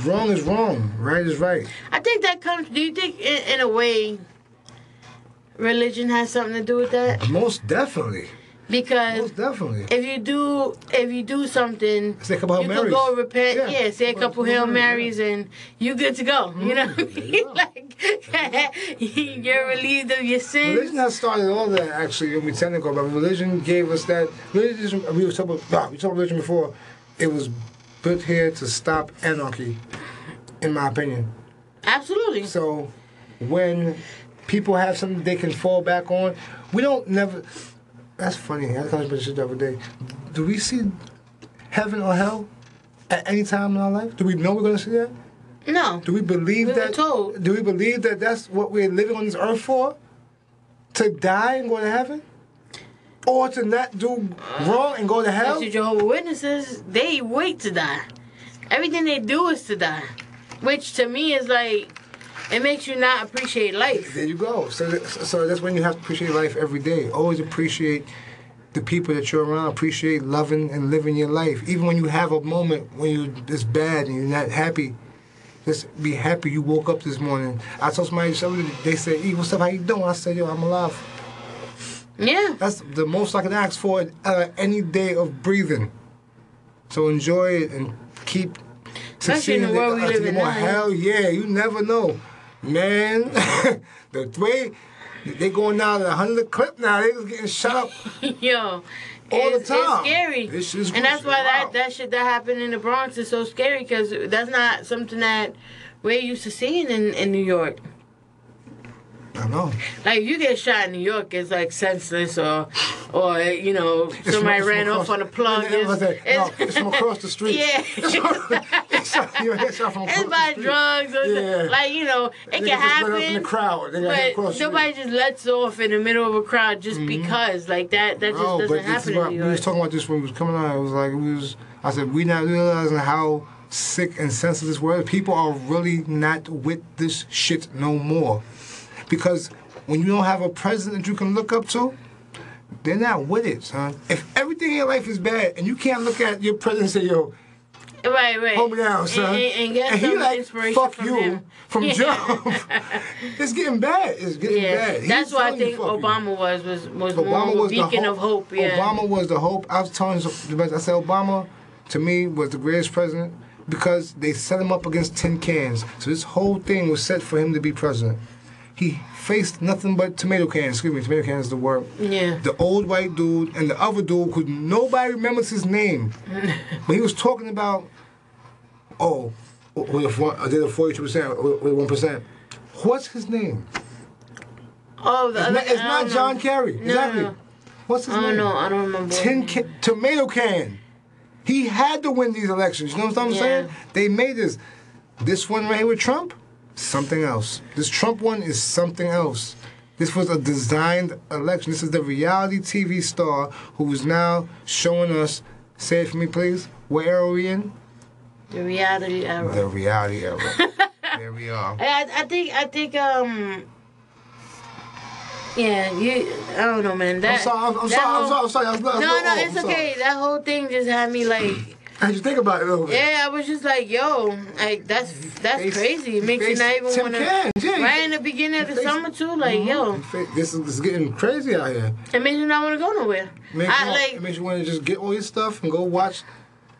S1: Wrong is wrong. Right is right.
S2: I think that comes. Do you think, in, in a way, religion has something to do with that?
S1: Most definitely.
S2: Because
S1: Most definitely.
S2: if you do if you do something
S1: Say a couple Hail
S2: you
S1: Marys.
S2: can go repent
S1: Yeah.
S2: yeah, say a
S1: Couple
S2: couple
S1: Hail
S2: hail
S1: Marys,
S2: marys and you're good to go you mm-hmm. know what I mean? like you're relieved of your sins
S1: Religion has started all that actually. When we technical, but religion gave us that. Religion. We were talking about. We talked religion before. It was put here to stop anarchy, in my opinion.
S2: absolutely
S1: So, when people have something they can fall back on, we don't never. That's funny. I thought about this shit the other day. Do we see heaven or hell at any time in our life? Do we know we're gonna see that?
S2: no
S1: Do we believe
S2: We were
S1: that?
S2: told.
S1: Do we believe that that's what we're living on this earth for? To die and go to heaven, or to not do wrong and go to hell?
S2: That's the Jehovah Witnesses they wait to die everything they do is to die which to me is like it makes you not appreciate life
S1: There you go. So, so that's when you have to appreciate life every day. Always appreciate the people that you're around. Appreciate loving and living your life. Even when you have a moment when you it's bad and you're not happy, just be happy you woke up this morning. I told somebody, somebody they said, "E, what's up? How you doing?" I said, "Yo, I'm alive."
S2: Yeah
S1: That's the most I can ask for uh, any day of breathing. So enjoy it and keep
S2: Especially in the
S1: succeeding
S2: world we live in now.
S1: Hell yeah, you never know, man. the way they going down at hundred clip now, they was getting shot up.
S2: Yo,
S1: All the
S2: it's,
S1: time.
S2: It's scary,
S1: This shit's
S2: and that's why
S1: Wow.
S2: that that shit that happened in the Bronx is so scary because that's not something that we're used to seeing in in New York.
S1: I know.
S2: Like you get shot in New York, it's like senseless, or or you know
S1: It's
S2: somebody ran
S1: it's
S2: off on a plug.
S1: Yeah,
S2: It's,
S1: yeah, no, it's from across the street.
S2: Yeah.
S1: It's from- it's from- you from across
S2: It's by
S1: street.
S2: drugs, or
S1: Yeah.
S2: like you know, it
S1: They
S2: can
S1: just let
S2: happen.
S1: up in the crowd. They across
S2: but nobody just lets off in the middle of a crowd just mm-hmm. because, like that. That just
S1: No,
S2: doesn't
S1: but
S2: happen
S1: is
S2: in New
S1: we was talking about this when we was coming on. It was like we was. I said we not realizing how sick and this world. People are really not with this shit no more, because when you don't have a president that you can look up to, they're not with it, son. If everything in your life is bad and you can't look at your president and say, "Yo,
S2: Right, right.
S1: hold me down, son,"
S2: And, and, and get
S1: he
S2: some
S1: like,
S2: inspiration
S1: "Fuck
S2: from
S1: you,"
S2: him.
S1: from
S2: Yeah.
S1: jump. it's getting bad. It's getting
S2: Yeah,
S1: bad. He's
S2: that's what I think. Obama was was was
S1: Obama was the
S2: beacon
S1: hope.
S2: of hope. Yeah.
S1: Obama was the hope. I was telling you, I said Obama to me was the greatest president because they set him up against tin cans. So this whole thing was set for him to be president. He faced nothing but tomato cans. Excuse me, tomato cans is the word.
S2: Yeah.
S1: The old white dude and the other dude who nobody remembers his name. but he was talking about, oh, oh, oh with a four- I did a 42%, with with 1%. What's his name?
S2: Oh, the
S1: It's
S2: other,
S1: not, it's not John
S2: know.
S1: Kerry.
S2: No,
S1: exactly.
S2: no.
S1: What's his
S2: I don't
S1: name?
S2: know. I don't remember.
S1: Tin tomato can. He had to win these elections. You know what I'm
S2: Yeah.
S1: saying? They made this. This one right here with Trump, something else. This Trump one is something else. This was a designed election. This is the reality TV star who is now showing us. Say it for me, please. What era are we in?
S2: The reality era.
S1: The reality era. there we are.
S2: I, I think I think um yeah you I don't know man that
S1: I'm sorry. I'm, I'm sorry. I'm sorry. I'm sorry. I was, I was,
S2: no
S1: oh,
S2: no
S1: I'm
S2: it's
S1: sorry.
S2: okay that whole thing just had me like
S1: How'd you think about it bit?
S2: yeah I was just like yo like that's that's
S1: Face-
S2: crazy it makes you
S1: face
S2: not even want to
S1: yeah.
S2: right in the beginning of the
S1: Face-
S2: summer too like yo
S1: This is, this is getting crazy out here.
S2: it makes you not want to go nowhere
S1: Man,
S2: I
S1: come
S2: like
S1: it makes you want to just get all your stuff and go watch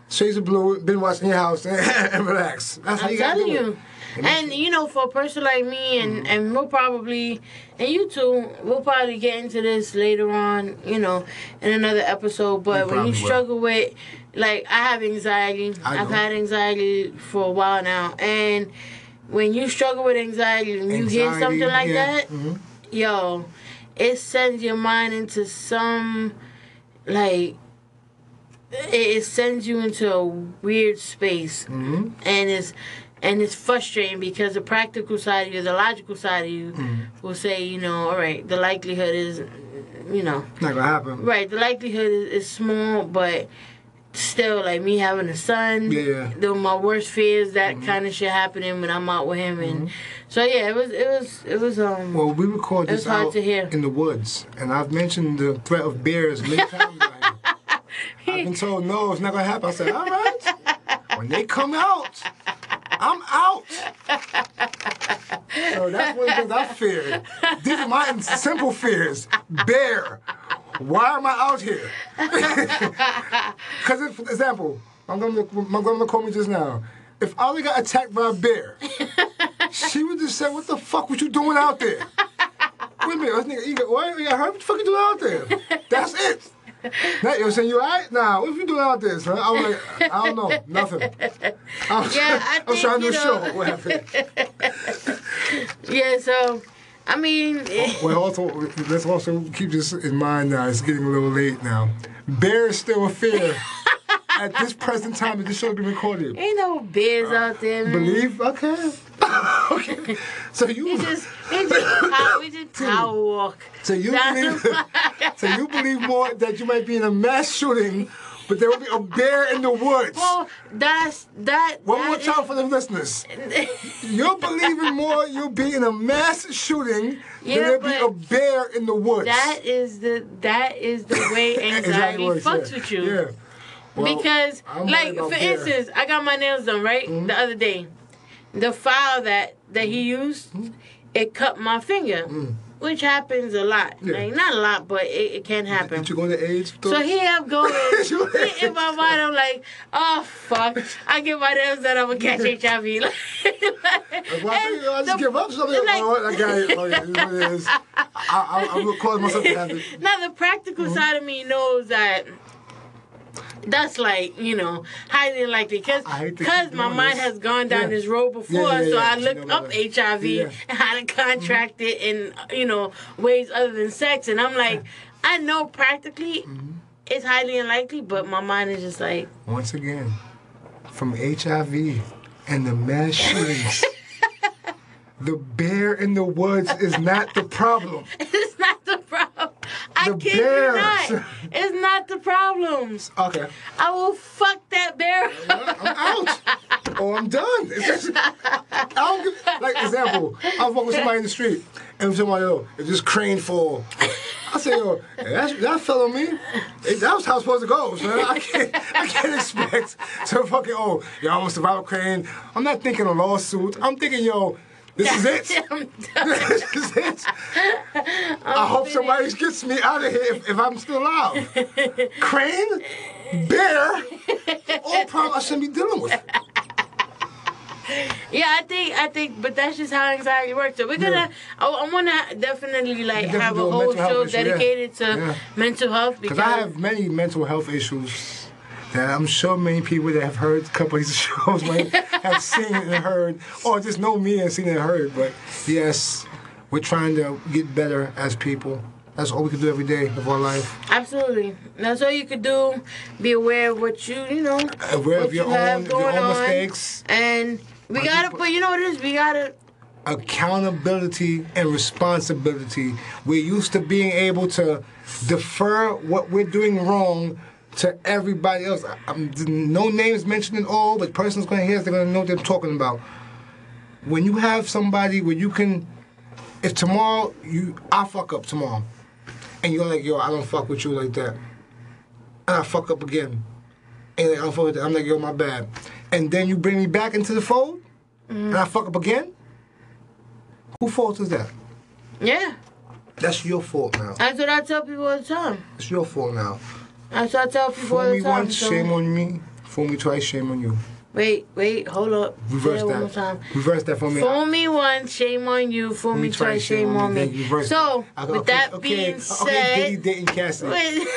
S1: Shades of Blue, been watching your house and, and relax. That's how
S2: I'm
S1: you
S2: telling
S1: do
S2: you.
S1: it. It
S2: And you know, for a person like me, and
S1: Mm-hmm.
S2: and we'll probably, and you too, we'll probably get into this later on, you know, in another episode. But
S1: We
S2: when you
S1: probably will.
S2: struggle with, like, I have anxiety.
S1: I
S2: I've had anxiety for a while now, and when you struggle with anxiety and you hear something like
S1: yeah.
S2: that,
S1: Mhm.
S2: yo, it sends your mind into some, like. It, sends you into a weird space,
S1: Mhm.
S2: and it's and it's frustrating because the practical side of you, the logical side of you,
S1: Mm-hmm.
S2: will say, you know, all right, the likelihood is, you know,
S1: Not gonna happen.
S2: right, the likelihood is, is small, but still, like me having a son,
S1: Yeah,
S2: Though my worst fears that kind of shit happening when I'm out with him, and so yeah, it was, it was, it was, um,
S1: Well, we record
S2: It's
S1: this
S2: hard
S1: out
S2: to hear.
S1: in the woods, and I've mentioned the threat of bears many times. like, I've been told no, it's not gonna happen. I said, all right. When they come out, I'm out. So that's one of the things I fear. These are my simple fears. Bear. Why am I out here? Because, for example, my grandmother, my grandmother called me just now. If Ollie got attacked by a bear, she would just say, "What the fuck was you doing out there?" Wait a minute, this nigga, you got what? You got hurt? What the fuck you doing out there? That's it. Now you're saying you alright? Nah, what you doing out there, son? I was like, I don't know, nothing. I was,
S2: Yeah, I think,
S1: trying to do
S2: you
S1: a
S2: know-
S1: show. What happened?
S2: yeah, so, I mean,
S1: Well, eh. also let's also keep this in mind now. It's getting a little late now. Bear is still a fear at this present time that this show being recorded.
S2: ain't no bears uh, out there, man.
S1: Believe? Okay. okay. So you.
S2: We just, we just, power, we just power walk.
S1: So you believe, so you believe more that you might be in a mass shooting, but there will be a bear in the woods.
S2: Well, that's that.
S1: One
S2: that
S1: more
S2: is-
S1: time for the listeners. You're believing more you'll be in a mass shooting
S2: Yeah,
S1: than there'll be a bear in the woods.
S2: that is the that is the way anxiety
S1: what
S2: fucks
S1: said.
S2: with you.
S1: Yeah. Well,
S2: because,
S1: I'm
S2: like, for
S1: bear.
S2: instance, I got my nails done right mm-hmm. the other day. The file that that he used, mm-hmm. it cut my finger, mm. Which happens a lot.
S1: Yeah.
S2: Like, not a lot, but it, it can happen.
S1: Did you go to AIDS?
S2: So here I'm going. In my mind, I'm like, oh fuck! I get my nails done, I'm gonna catch HIV. Like,
S1: Well, I think I just
S2: the-
S1: give up something.
S2: like-
S1: oh, I got it. Oh, yeah, it is what it is. I, I, I will cause myself to have it.
S2: now the practical
S1: Mm-hmm.
S2: side of me knows that that's like you know highly unlikely because
S1: I hate to
S2: because my mind
S1: this.
S2: has gone down
S1: Yeah.
S2: this road before
S1: Yeah, yeah,
S2: so. I
S1: You
S2: looked
S1: know
S2: up. HIV and how to contract it in you know ways other than sex and I'm like I know practically
S1: Mm-hmm.
S2: it's highly unlikely but my mind is just like
S1: Once again, from HIV and the mass shootings, the bear in the woods is not the problem.
S2: it's not the problem I
S1: The
S2: kid
S1: bears.
S2: you not it's not the problems
S1: Okay.
S2: I will fuck that bear
S1: I'm out. or I'm done. It's just, I don't give, like, example, I was walking with somebody in the street, and somebody, yo, if this crane fall, I say, yo, that, that fell on me. That was how it's supposed to go, son. I can't, I can't expect to fucking, oh, yo, I'm a crane. I'm not thinking a lawsuit. I'm thinking, yo, this is it. This is it. I hope somebody gets me out of here if, if I'm still alive. Crane, bear, all problems I shouldn't be dealing with.
S2: Yeah, I think I think, but that's just how anxiety works. So we're gonna.
S1: Yeah.
S2: I, I want to definitely like
S1: definitely
S2: have a whole show
S1: issue, yeah.
S2: dedicated to
S1: Yeah.
S2: mental health Because
S1: I have many mental health issues that I'm sure many people that have heard a couple of these shows might have seen and heard, or just know me and seen and heard. But yes, we're trying to get better as people. That's all we can do every day of our life.
S2: absolutely. That's all you could do. Be aware of what you you know.
S1: Aware of your
S2: you
S1: own, your own mistakes,
S2: And we gotta, but you know what it is? We gotta.
S1: accountability, and responsibility. We're used to being able to defer what we're doing wrong to everybody else. I- I'm, no names mentioned at all, but person's going to hear, they're going to know what they're talking about. When you have somebody where you can, if tomorrow you, I fuck up tomorrow, and you're like, yo, I don't fuck with you like that, and I fuck up again, and like, I don't fuck with that. I'm like, yo, my bad, and then you bring me back into the fold, and I fuck up again. Who fault is that?
S2: Yeah,
S1: That's your fault now.
S2: that's what I tell people all the time.
S1: It's your fault now.
S2: That's what I tell people all
S1: Fool
S2: the
S1: me
S2: time.
S1: once,
S2: so-
S1: shame on me. Fool me twice, shame on you.
S2: Wait, wait, hold up.
S1: Reverse
S2: that one time.
S1: Reverse that for me.
S2: Fool me once, shame on you. Fool me twice, shame on
S1: Then
S2: me.
S1: reverse
S2: So,
S1: that. Okay,
S2: with that
S1: okay,
S2: being
S1: okay,
S2: said,
S1: Diddy dating Cassidy.
S2: Wait.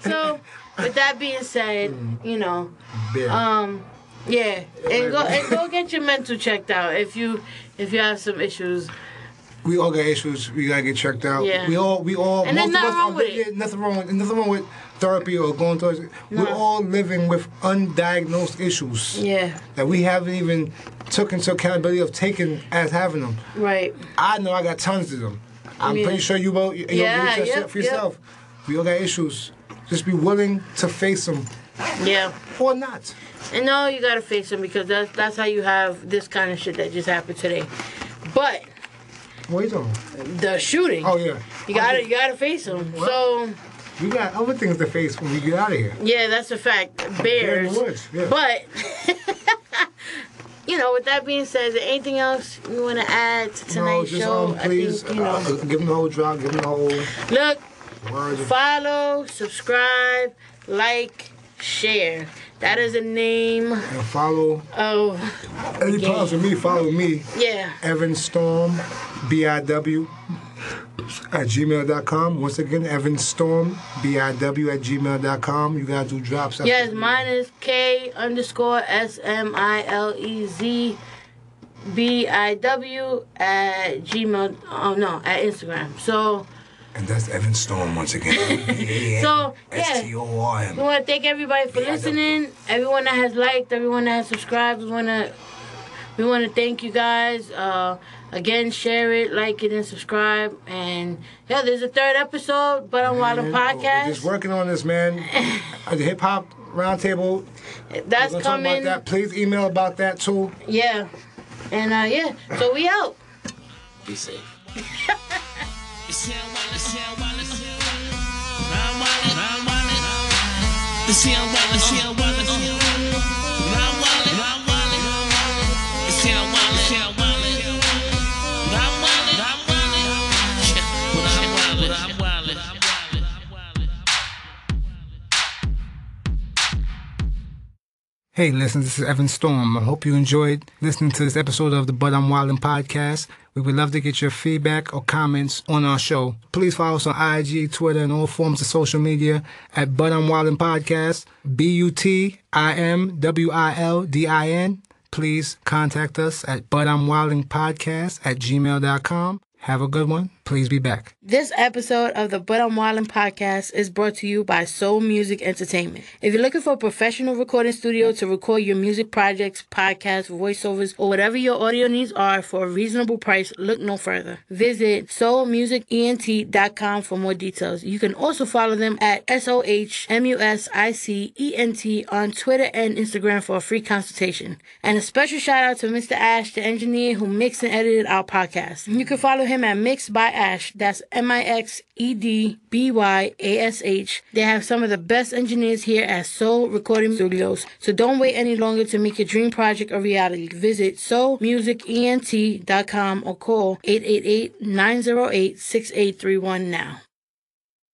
S2: so, with that being said, you know,
S1: Yeah.
S2: um, yeah, and go and go get your mental checked out if you if you have some issues.
S1: We all got issues. We gotta get checked out.
S2: Yeah.
S1: We all, we all.
S2: And
S1: most of
S2: nothing
S1: us
S2: wrong
S1: are
S2: with it.
S1: Nothing wrong with nothing wrong with therapy or going through. it. We're all living with undiagnosed issues
S2: Yeah,
S1: that we haven't even took into accountability of taking as having them.
S2: right.
S1: I know I got tons of them. I'm
S2: Yeah.
S1: pretty sure you will. You
S2: Yeah,
S1: yeah,
S2: yep,
S1: shit for
S2: yep.
S1: yourself. We all got issues. Just be willing to face them
S2: Yeah.
S1: or not.
S2: And no, you gotta face them because that's that's how you have this kind of shit that just happened today. But
S1: What are you talking?
S2: the shooting,
S1: Oh yeah.
S2: you gotta you gotta face them.
S1: What?
S2: So
S1: We got other things to face when we get out of here.
S2: yeah, that's a fact. Bears.
S1: woods. Yeah.
S2: But you know, with that being said, is there anything else you want to add to
S1: no,
S2: tonight's
S1: just
S2: show?
S1: um, please
S2: I think, you know,
S1: uh, give them the whole drop. Give them the whole
S2: look,
S1: word.
S2: follow, subscribe, like, share. That is a name
S1: And follow.
S2: Oh.
S1: Any problems with me? Follow me.
S2: yeah.
S1: Evan Storm, B-I-W, at gmail.com. Once again, Evan Storm, B-I-W at gmail.com. You gotta do drops.
S2: Yes, mine is K underscore S M I L E Z B I W at Gmail. Oh no, at Instagram. So
S1: And that's Evan Storm once again.
S2: So, yeah.
S1: S-T-O-R-M.
S2: we want to thank everybody for listening. Everyone that has liked, everyone that has subscribed. We want to we want to thank you guys. Uh, again, share it, like it, and subscribe. And yeah, there's a third episode, but on Wild
S1: Man, We're just working on this, man. The Hip Hop Roundtable,
S2: That's
S1: we're gonna talk about
S2: coming.
S1: that. Please email about that too.
S2: Yeah. And uh, yeah, so we out.
S1: Be safe. The CL Wallace, the Wallace. Hey, listen, this is Evan Storm. I hope you enjoyed listening to this episode of the But I'm Wildin' podcast. We would love to get your feedback or comments on our show. Please follow us on IG, Twitter, and all forms of social media at But I'm Wildin' Podcast, B U T I M W I L D I N. Please contact us at But I'm Wildin Podcast at gmail.com. Have a good one. Please be back.
S2: This episode of the But I'm Wildin' podcast is brought to you by Soh Music Entertainment. If you're looking for a professional recording studio to record your music projects, podcasts, voiceovers, or whatever your audio needs are for a reasonable price, look no further. Visit sohmusicent.com for more details. You can also follow them at S-O-H-M-U-S-I-C-E-N-T on Twitter and Instagram for a free consultation. And a special shout out to Mr. Ash, the engineer who mixed and edited our podcast. You can follow him at Mixed by Ash. That's M I X E D B Y A S H. They have some of the best engineers here at Soh Recording Studios. So don't wait any longer to make your dream project a reality. Visit sohmusicent.com or call 888 908 6831 now.